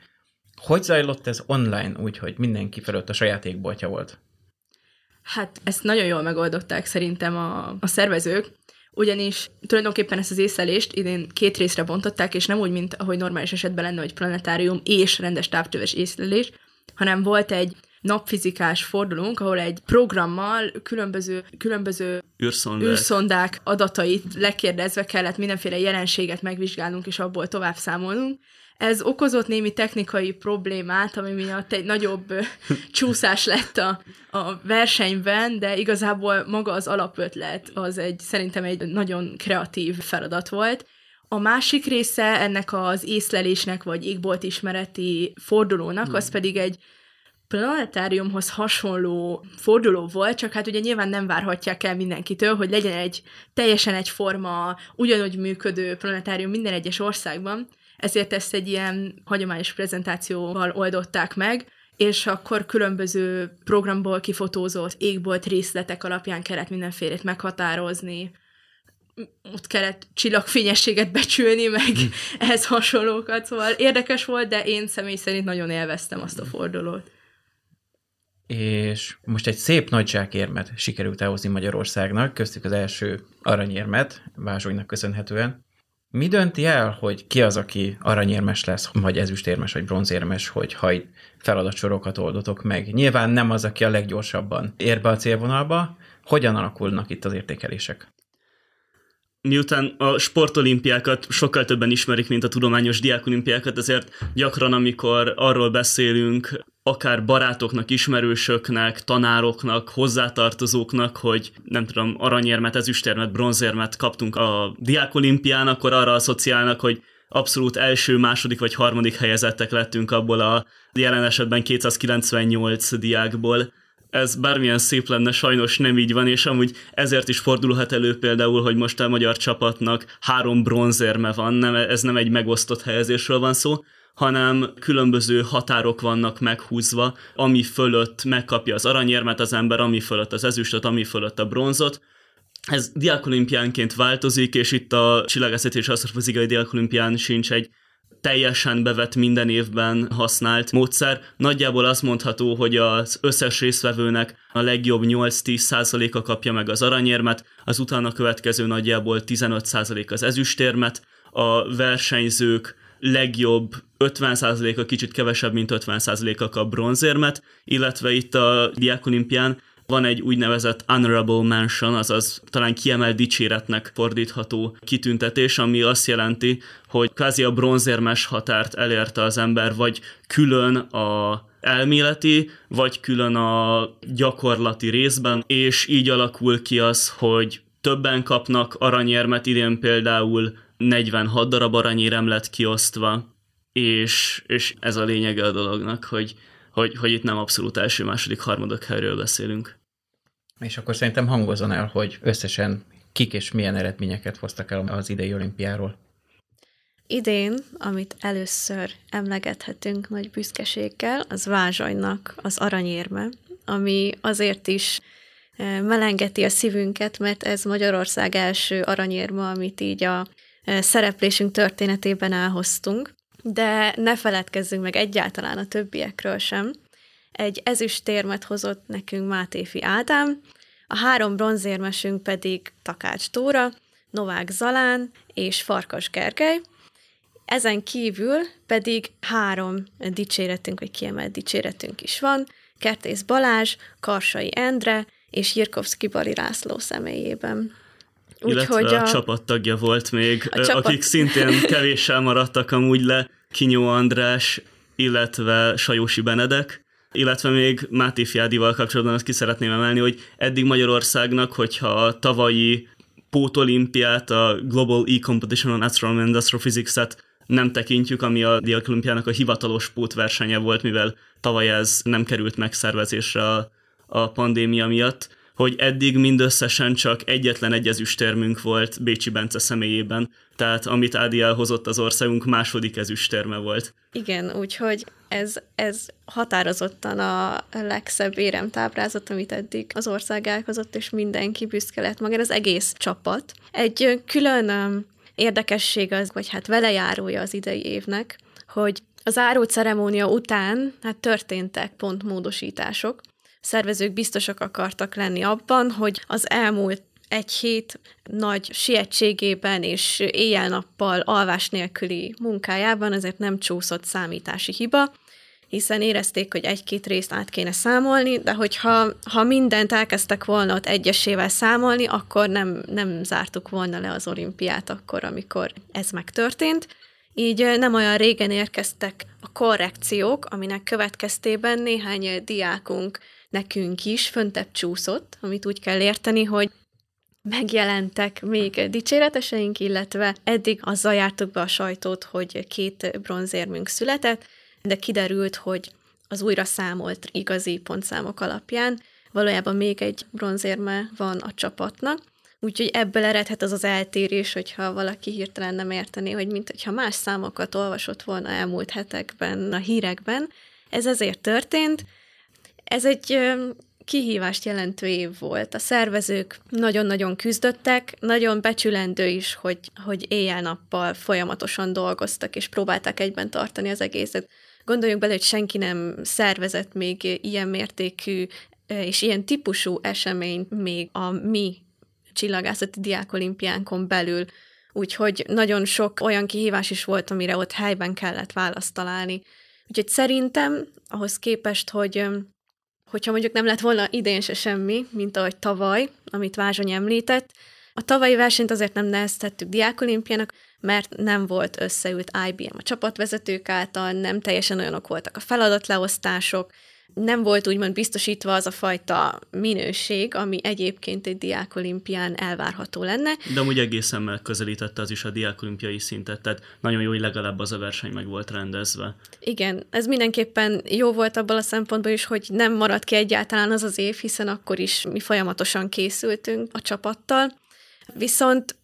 Hogy zajlott ez online, úgyhogy mindenki felett a saját égboltja volt? Hát ezt nagyon jól megoldották szerintem a, a szervezők, ugyanis tulajdonképpen ezt az észlelést idén két részre bontották, és nem úgy, mint ahogy normális esetben lenne, hogy planetárium és rendes távcsöves észlelés, hanem volt egy napfizikás fordulónk, ahol egy programmal különböző, különböző űrszondák. űrszondák adatait lekérdezve kellett mindenféle jelenséget megvizsgálnunk, és abból tovább számolnunk. Ez okozott némi technikai problémát, ami miatt egy nagyobb csúszás lett a, a versenyben, de igazából maga az alapötlet az egy szerintem egy nagyon kreatív feladat volt. A másik része ennek az észlelésnek, vagy égbolt ismereti fordulónak, az pedig egy planetáriumhoz hasonló forduló volt, csak hát ugye nyilván nem várhatják el mindenkitől, hogy legyen egy teljesen egyforma, ugyanúgy működő planetárium minden egyes országban, ezért ezt egy ilyen hagyományos prezentációval oldották meg, és akkor különböző programból kifotózott égbolt részletek alapján kellett mindenfélét meghatározni, ott kellett csillagfényességet becsülni, meg ehhez hasonlókat, szóval érdekes volt, de én személy szerint nagyon élveztem azt a fordulót. És most egy szép nagy zsákérmet sikerült elhozni Magyarországnak, köztük az első aranyérmet, Vázsonynak köszönhetően. Mi dönti el, hogy ki az, aki aranyérmes lesz, vagy ezüstérmes, vagy bronzérmes, hogy ha feladatsorokat oldotok meg? Nyilván nem az, aki a leggyorsabban ér be a célvonalba. Hogyan alakulnak itt az értékelések? miután a sportolimpiákat sokkal többen ismerik, mint a tudományos diákolimpiákat, ezért gyakran, amikor arról beszélünk, akár barátoknak, ismerősöknek, tanároknak, hozzátartozóknak, hogy nem tudom, aranyérmet, ezüstérmet, bronzérmet kaptunk a diákolimpián, akkor arra asszociálnak, hogy abszolút első, második vagy harmadik helyezettek lettünk abból a jelen esetben 298 diákból. Ez bármilyen szép lenne, sajnos nem így van, és amúgy ezért is fordulhat elő például, hogy most a magyar csapatnak három bronzérme van, nem, ez nem egy megosztott helyezésről van szó, hanem különböző határok vannak meghúzva, ami fölött megkapja az aranyérmet az ember, ami fölött az ezüstöt, ami fölött a bronzot. Ez diákolimpiánként változik, és itt a csillagászati és asztrofizikai diákolimpián sincs egy teljesen bevett minden évben használt módszer. Nagyjából azt mondható, hogy az összes résztvevőnek a legjobb 8-10 százaléka kapja meg az aranyérmet, az utána következő nagyjából 15 százalék az ezüstérmet, a versenyzők legjobb 50%-a kicsit kevesebb, mint 50%-a kap bronzérmet, illetve itt a Diákolimpián van egy úgynevezett honorable mention, azaz talán kiemelt dicséretnek fordítható kitüntetés, ami azt jelenti, hogy kvázi a bronzérmes határt elérte az ember, vagy külön a elméleti, vagy külön a gyakorlati részben, és így alakul ki az, hogy többen kapnak aranyérmet, idén például 46 darab aranyérem lett kiosztva, és, és ez a lényege a dolognak, hogy, hogy, hogy itt nem abszolút első, második, harmadik helyről beszélünk. És akkor szerintem hangozon el, hogy összesen kik és milyen eredményeket hoztak el az idei olimpiáról. Idén, amit először emlegethetünk nagy büszkeséggel, az Vázsajnak az aranyérme, ami azért is eh, melengeti a szívünket, mert ez Magyarország első aranyérma, amit így a eh, szereplésünk történetében elhoztunk. De ne feledkezzünk meg egyáltalán a többiekről sem, egy ezüstérmet hozott nekünk Mátéfi Ádám, a három bronzérmesünk pedig Takács Tóra, Novák Zalán és Farkas Gergely, ezen kívül pedig három dicséretünk, vagy kiemelt dicséretünk is van, Kertész Balázs, Karsai Endre és Jirkovszki Bali László személyében. Úgyhogy a, a csapattagja volt még, a csapat... akik szintén kevéssel maradtak amúgy le, Kinyó András, illetve Sajósi Benedek, illetve még Máté Fiádival kapcsolatban azt ki szeretném emelni, hogy eddig Magyarországnak, hogyha a tavalyi pótolimpiát, a Global E-Competition on Astronomy and Astrophysics-et nem tekintjük, ami a Diakolimpiának a hivatalos pótversenye volt, mivel tavaly ez nem került megszervezésre a, a pandémia miatt. Hogy eddig mindösszesen csak egyetlen egy ezüstérmünk volt Bécsi Bence személyében, tehát amit Ádi elhozott az országunk második ezüstérme volt. Igen, úgyhogy ez, ez határozottan a legszebb éremtábrázat, amit eddig az ország elhozott, és mindenki büszke lett magára, az egész csapat. Egy külön érdekesség az, vagy hát velejárója az idei évnek, hogy az áró ceremónia után hát történtek pontmódosítások. Szervezők biztosak akartak lenni abban, hogy az elmúlt egy hét nagy sietségében és éjjel-nappal alvás nélküli munkájában ezért nem csúszott számítási hiba, hiszen érezték, hogy egy-két részt át kéne számolni, de hogyha ha mindent elkezdtek volna ott egyesével számolni, akkor nem, nem zártuk volna le az olimpiát akkor, amikor ez megtörtént. Így nem olyan régen érkeztek korrekciók, aminek következtében néhány diákunk nekünk is föntebb csúszott, amit úgy kell érteni, hogy megjelentek még dicséreteseink, illetve eddig azzal jártuk be a sajtót, hogy két bronzérmünk született, de kiderült, hogy az újra számolt igazi pontszámok alapján valójában még egy bronzérme van a csapatnak, úgyhogy ebből eredhet az az eltérés, hogyha valaki hirtelen nem értené, hogy mint hogyha más számokat olvasott volna elmúlt hetekben, a hírekben. Ez ezért történt. Ez egy kihívást jelentő év volt. A szervezők nagyon-nagyon küzdöttek, nagyon becsülendő is, hogy, hogy éjjel-nappal folyamatosan dolgoztak, és próbálták egyben tartani az egészet. Gondoljunk bele, hogy senki nem szervezett még ilyen mértékű és ilyen típusú eseményt még a mi csillagászati diákolimpiánkon belül. Úgyhogy nagyon sok olyan kihívás is volt, amire ott helyben kellett választ találni. Úgyhogy szerintem ahhoz képest, hogy hogyha mondjuk nem lett volna idén se semmi, mint ahogy tavaly, amit Vázsony említett, a tavalyi versenyt azért nem neheztettük diákolimpiának, mert nem volt összeült IBM a csapatvezetők által, nem teljesen olyanok voltak a feladatleosztások, nem volt úgymond biztosítva az a fajta minőség, ami egyébként egy diákolimpián elvárható lenne. De amúgy egészen megközelítette az is a diákolimpiai szintet, tehát nagyon jó, hogy legalább az a verseny meg volt rendezve. Igen, ez mindenképpen jó volt abban a szempontból is, hogy nem maradt ki egyáltalán az az év, hiszen akkor is mi folyamatosan készültünk a csapattal. Viszont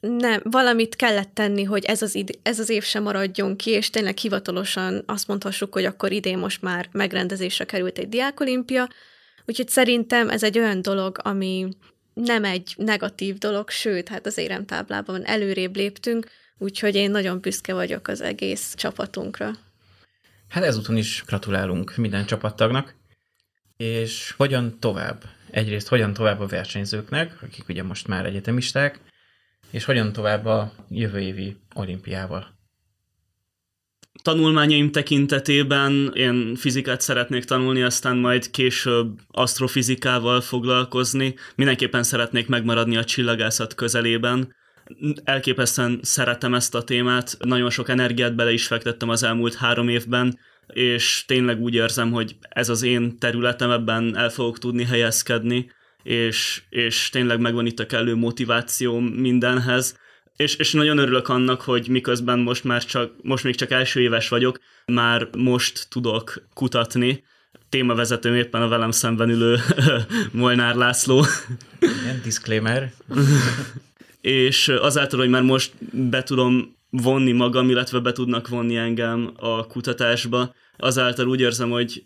nem, valamit kellett tenni, hogy ez az, id- ez az év sem maradjon ki, és tényleg hivatalosan azt mondhassuk, hogy akkor idén most már megrendezésre került egy diákolimpia, úgyhogy szerintem ez egy olyan dolog, ami nem egy negatív dolog, sőt, hát az éremtáblában előrébb léptünk, úgyhogy én nagyon büszke vagyok az egész csapatunkra. Hát ezúton is gratulálunk minden csapattagnak, és hogyan tovább? Egyrészt hogyan tovább a versenyzőknek, akik ugye most már egyetemisták, és hogyan tovább a jövő évi olimpiával? Tanulmányaim tekintetében én fizikát szeretnék tanulni, aztán majd később asztrofizikával foglalkozni. Mindenképpen szeretnék megmaradni a csillagászat közelében. Elképesztően szeretem ezt a témát, nagyon sok energiát bele is fektettem az elmúlt három évben, és tényleg úgy érzem, hogy ez az én területem, ebben el fogok tudni helyezkedni és, és tényleg megvan itt a kellő motiváció mindenhez. És, és nagyon örülök annak, hogy miközben most már csak, most még csak első éves vagyok, már most tudok kutatni. Témavezetőm éppen a velem szemben ülő Molnár László. Igen, disclaimer. és azáltal, hogy már most be tudom vonni magam, illetve be tudnak vonni engem a kutatásba, azáltal úgy érzem, hogy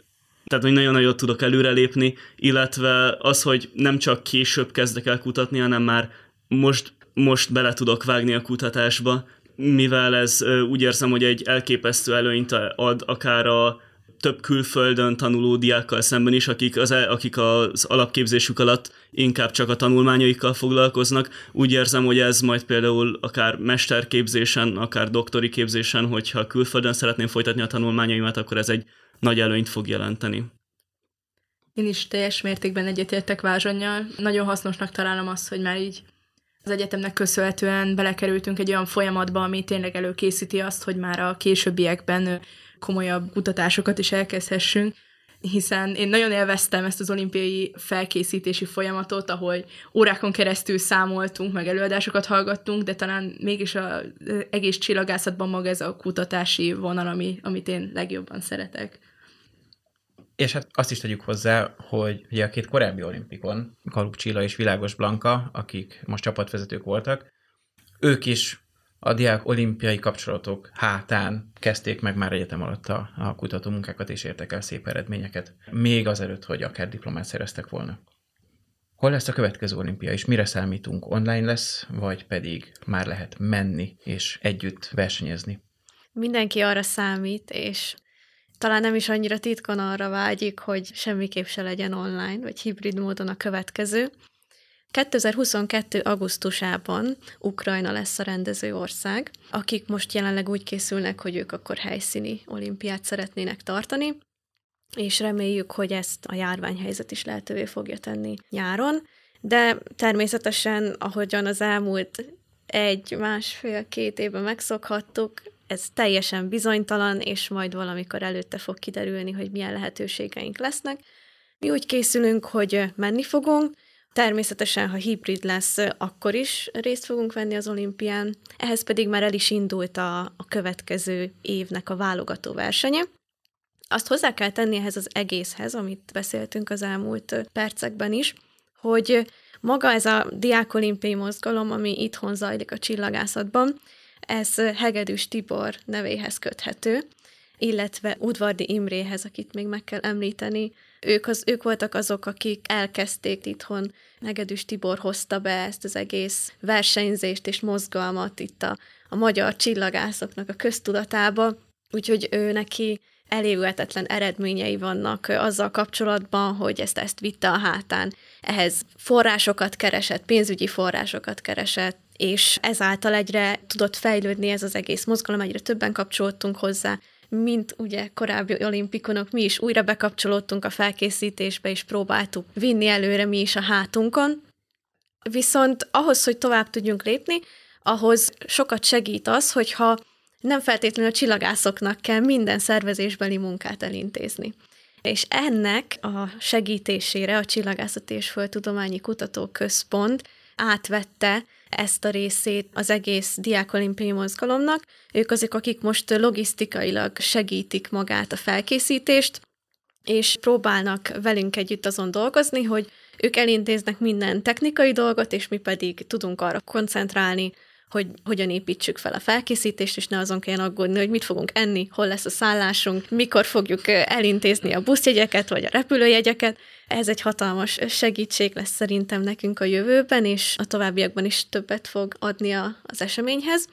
tehát hogy nagyon nagyot tudok előrelépni, illetve az, hogy nem csak később kezdek el kutatni, hanem már most, most bele tudok vágni a kutatásba, mivel ez úgy érzem, hogy egy elképesztő előnyt ad akár a több külföldön tanuló diákkal szemben is, akik az, akik az alapképzésük alatt inkább csak a tanulmányaikkal foglalkoznak. Úgy érzem, hogy ez majd például akár mesterképzésen, akár doktori képzésen, hogyha külföldön szeretném folytatni a tanulmányaimat, akkor ez egy nagy előnyt fog jelenteni. Én is teljes mértékben egyetértek Vázsonyjal. Nagyon hasznosnak találom azt, hogy már így az egyetemnek köszönhetően belekerültünk egy olyan folyamatba, ami tényleg előkészíti azt, hogy már a későbbiekben komolyabb kutatásokat is elkezdhessünk, hiszen én nagyon élveztem ezt az olimpiai felkészítési folyamatot, ahol órákon keresztül számoltunk, meg előadásokat hallgattunk, de talán mégis az egész csillagászatban maga ez a kutatási vonal, ami, amit én legjobban szeretek. És hát azt is tegyük hozzá, hogy ugye a két korábbi olimpikon, Kaluk Csilla és Világos Blanka, akik most csapatvezetők voltak, ők is a diák olimpiai kapcsolatok hátán kezdték meg már egyetem alatt a, a kutatómunkákat, és értek el szép eredményeket, még azelőtt, hogy akár diplomát szereztek volna. Hol lesz a következő olimpia, és mire számítunk? Online lesz, vagy pedig már lehet menni és együtt versenyezni? Mindenki arra számít, és talán nem is annyira titkon arra vágyik, hogy semmiképp se legyen online, vagy hibrid módon a következő. 2022. augusztusában Ukrajna lesz a rendező ország, akik most jelenleg úgy készülnek, hogy ők akkor helyszíni olimpiát szeretnének tartani, és reméljük, hogy ezt a járványhelyzet is lehetővé fogja tenni nyáron, de természetesen, ahogyan az elmúlt egy, másfél, két évben megszokhattuk, ez teljesen bizonytalan, és majd valamikor előtte fog kiderülni, hogy milyen lehetőségeink lesznek. Mi úgy készülünk, hogy menni fogunk, Természetesen, ha hibrid lesz, akkor is részt fogunk venni az olimpián. Ehhez pedig már el is indult a, a következő évnek a válogató versenye. Azt hozzá kell tenni ehhez az egészhez, amit beszéltünk az elmúlt percekben is, hogy maga ez a diákolimpiai mozgalom, ami itthon zajlik a csillagászatban, ez Hegedűs Tibor nevéhez köthető, illetve Udvardi Imréhez, akit még meg kell említeni. Ők, az, ők voltak azok, akik elkezdték itthon. Hegedűs Tibor hozta be ezt az egész versenyzést és mozgalmat itt a, a magyar csillagászoknak a köztudatába, úgyhogy ő neki elévülhetetlen eredményei vannak azzal kapcsolatban, hogy ezt, ezt vitte a hátán. Ehhez forrásokat keresett, pénzügyi forrásokat keresett, és ezáltal egyre tudott fejlődni ez az egész mozgalom, egyre többen kapcsolódtunk hozzá, mint ugye korábbi olimpikonok, mi is újra bekapcsolódtunk a felkészítésbe, és próbáltuk vinni előre mi is a hátunkon. Viszont ahhoz, hogy tovább tudjunk lépni, ahhoz sokat segít az, hogyha nem feltétlenül a csillagászoknak kell minden szervezésbeli munkát elintézni. És ennek a segítésére a Csillagászati és Földtudományi Kutatóközpont átvette ezt a részét az egész diákolimpiai mozgalomnak. Ők azok, akik most logisztikailag segítik magát a felkészítést, és próbálnak velünk együtt azon dolgozni, hogy ők elintéznek minden technikai dolgot, és mi pedig tudunk arra koncentrálni, hogy hogyan építsük fel a felkészítést, és ne azon kelljen aggódni, hogy mit fogunk enni, hol lesz a szállásunk, mikor fogjuk elintézni a buszjegyeket, vagy a repülőjegyeket. Ez egy hatalmas segítség lesz szerintem nekünk a jövőben, és a továbbiakban is többet fog adni az eseményhez.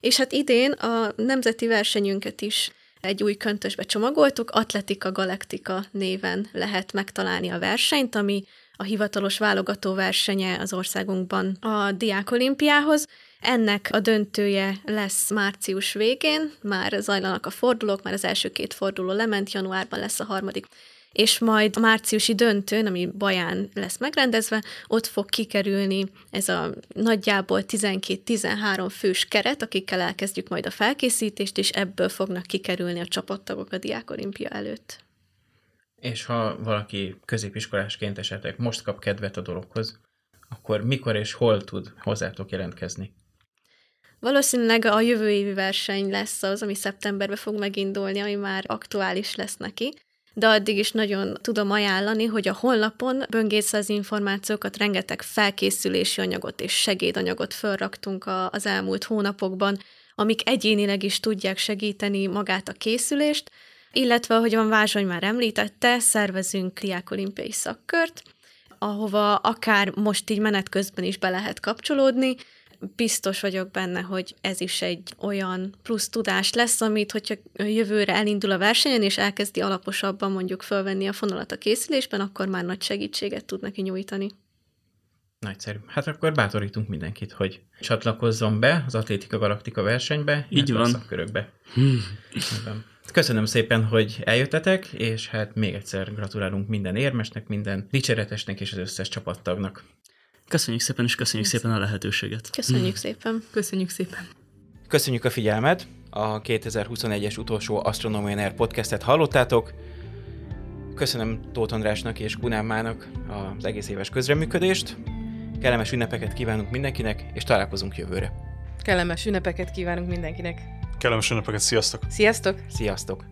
És hát idén a nemzeti versenyünket is egy új köntösbe csomagoltuk, Atletika Galaktika néven lehet megtalálni a versenyt, ami a hivatalos válogató versenye az országunkban a Diákolimpiához. Ennek a döntője lesz március végén, már zajlanak a fordulók, már az első két forduló lement, januárban lesz a harmadik és majd a márciusi döntőn, ami Baján lesz megrendezve, ott fog kikerülni ez a nagyjából 12-13 fős keret, akikkel elkezdjük majd a felkészítést, és ebből fognak kikerülni a csapattagok a Diákolimpia előtt. És ha valaki középiskolásként esetleg most kap kedvet a dologhoz, akkor mikor és hol tud hozzátok jelentkezni? Valószínűleg a jövő évi verseny lesz az, ami szeptemberben fog megindulni, ami már aktuális lesz neki de addig is nagyon tudom ajánlani, hogy a honlapon böngész az információkat, rengeteg felkészülési anyagot és segédanyagot felraktunk az elmúlt hónapokban, amik egyénileg is tudják segíteni magát a készülést, illetve, ahogyan Vázsony már említette, szervezünk Kliák olimpiai szakkört, ahova akár most így menet közben is be lehet kapcsolódni, biztos vagyok benne, hogy ez is egy olyan plusz tudás lesz, amit, hogyha jövőre elindul a versenyen, és elkezdi alaposabban mondjuk fölvenni a fonalat a készülésben, akkor már nagy segítséget tud neki nyújtani. Nagyszerű. Hát akkor bátorítunk mindenkit, hogy csatlakozzon be az Atlétika Galaktika versenybe, Így van. a szakkörökbe. Hmm. Köszönöm szépen, hogy eljöttetek, és hát még egyszer gratulálunk minden érmesnek, minden dicséretesnek és az összes csapattagnak. Köszönjük szépen, és köszönjük szépen a lehetőséget. Köszönjük mm. szépen. Köszönjük szépen. Köszönjük a figyelmet. A 2021-es utolsó Astronomian Air podcastet hallottátok. Köszönöm Tóth Andrásnak és Kunámának az egész éves közreműködést. Kellemes ünnepeket kívánunk mindenkinek, és találkozunk jövőre. Kellemes ünnepeket kívánunk mindenkinek. Kellemes ünnepeket, sziasztok! Sziasztok! Sziasztok!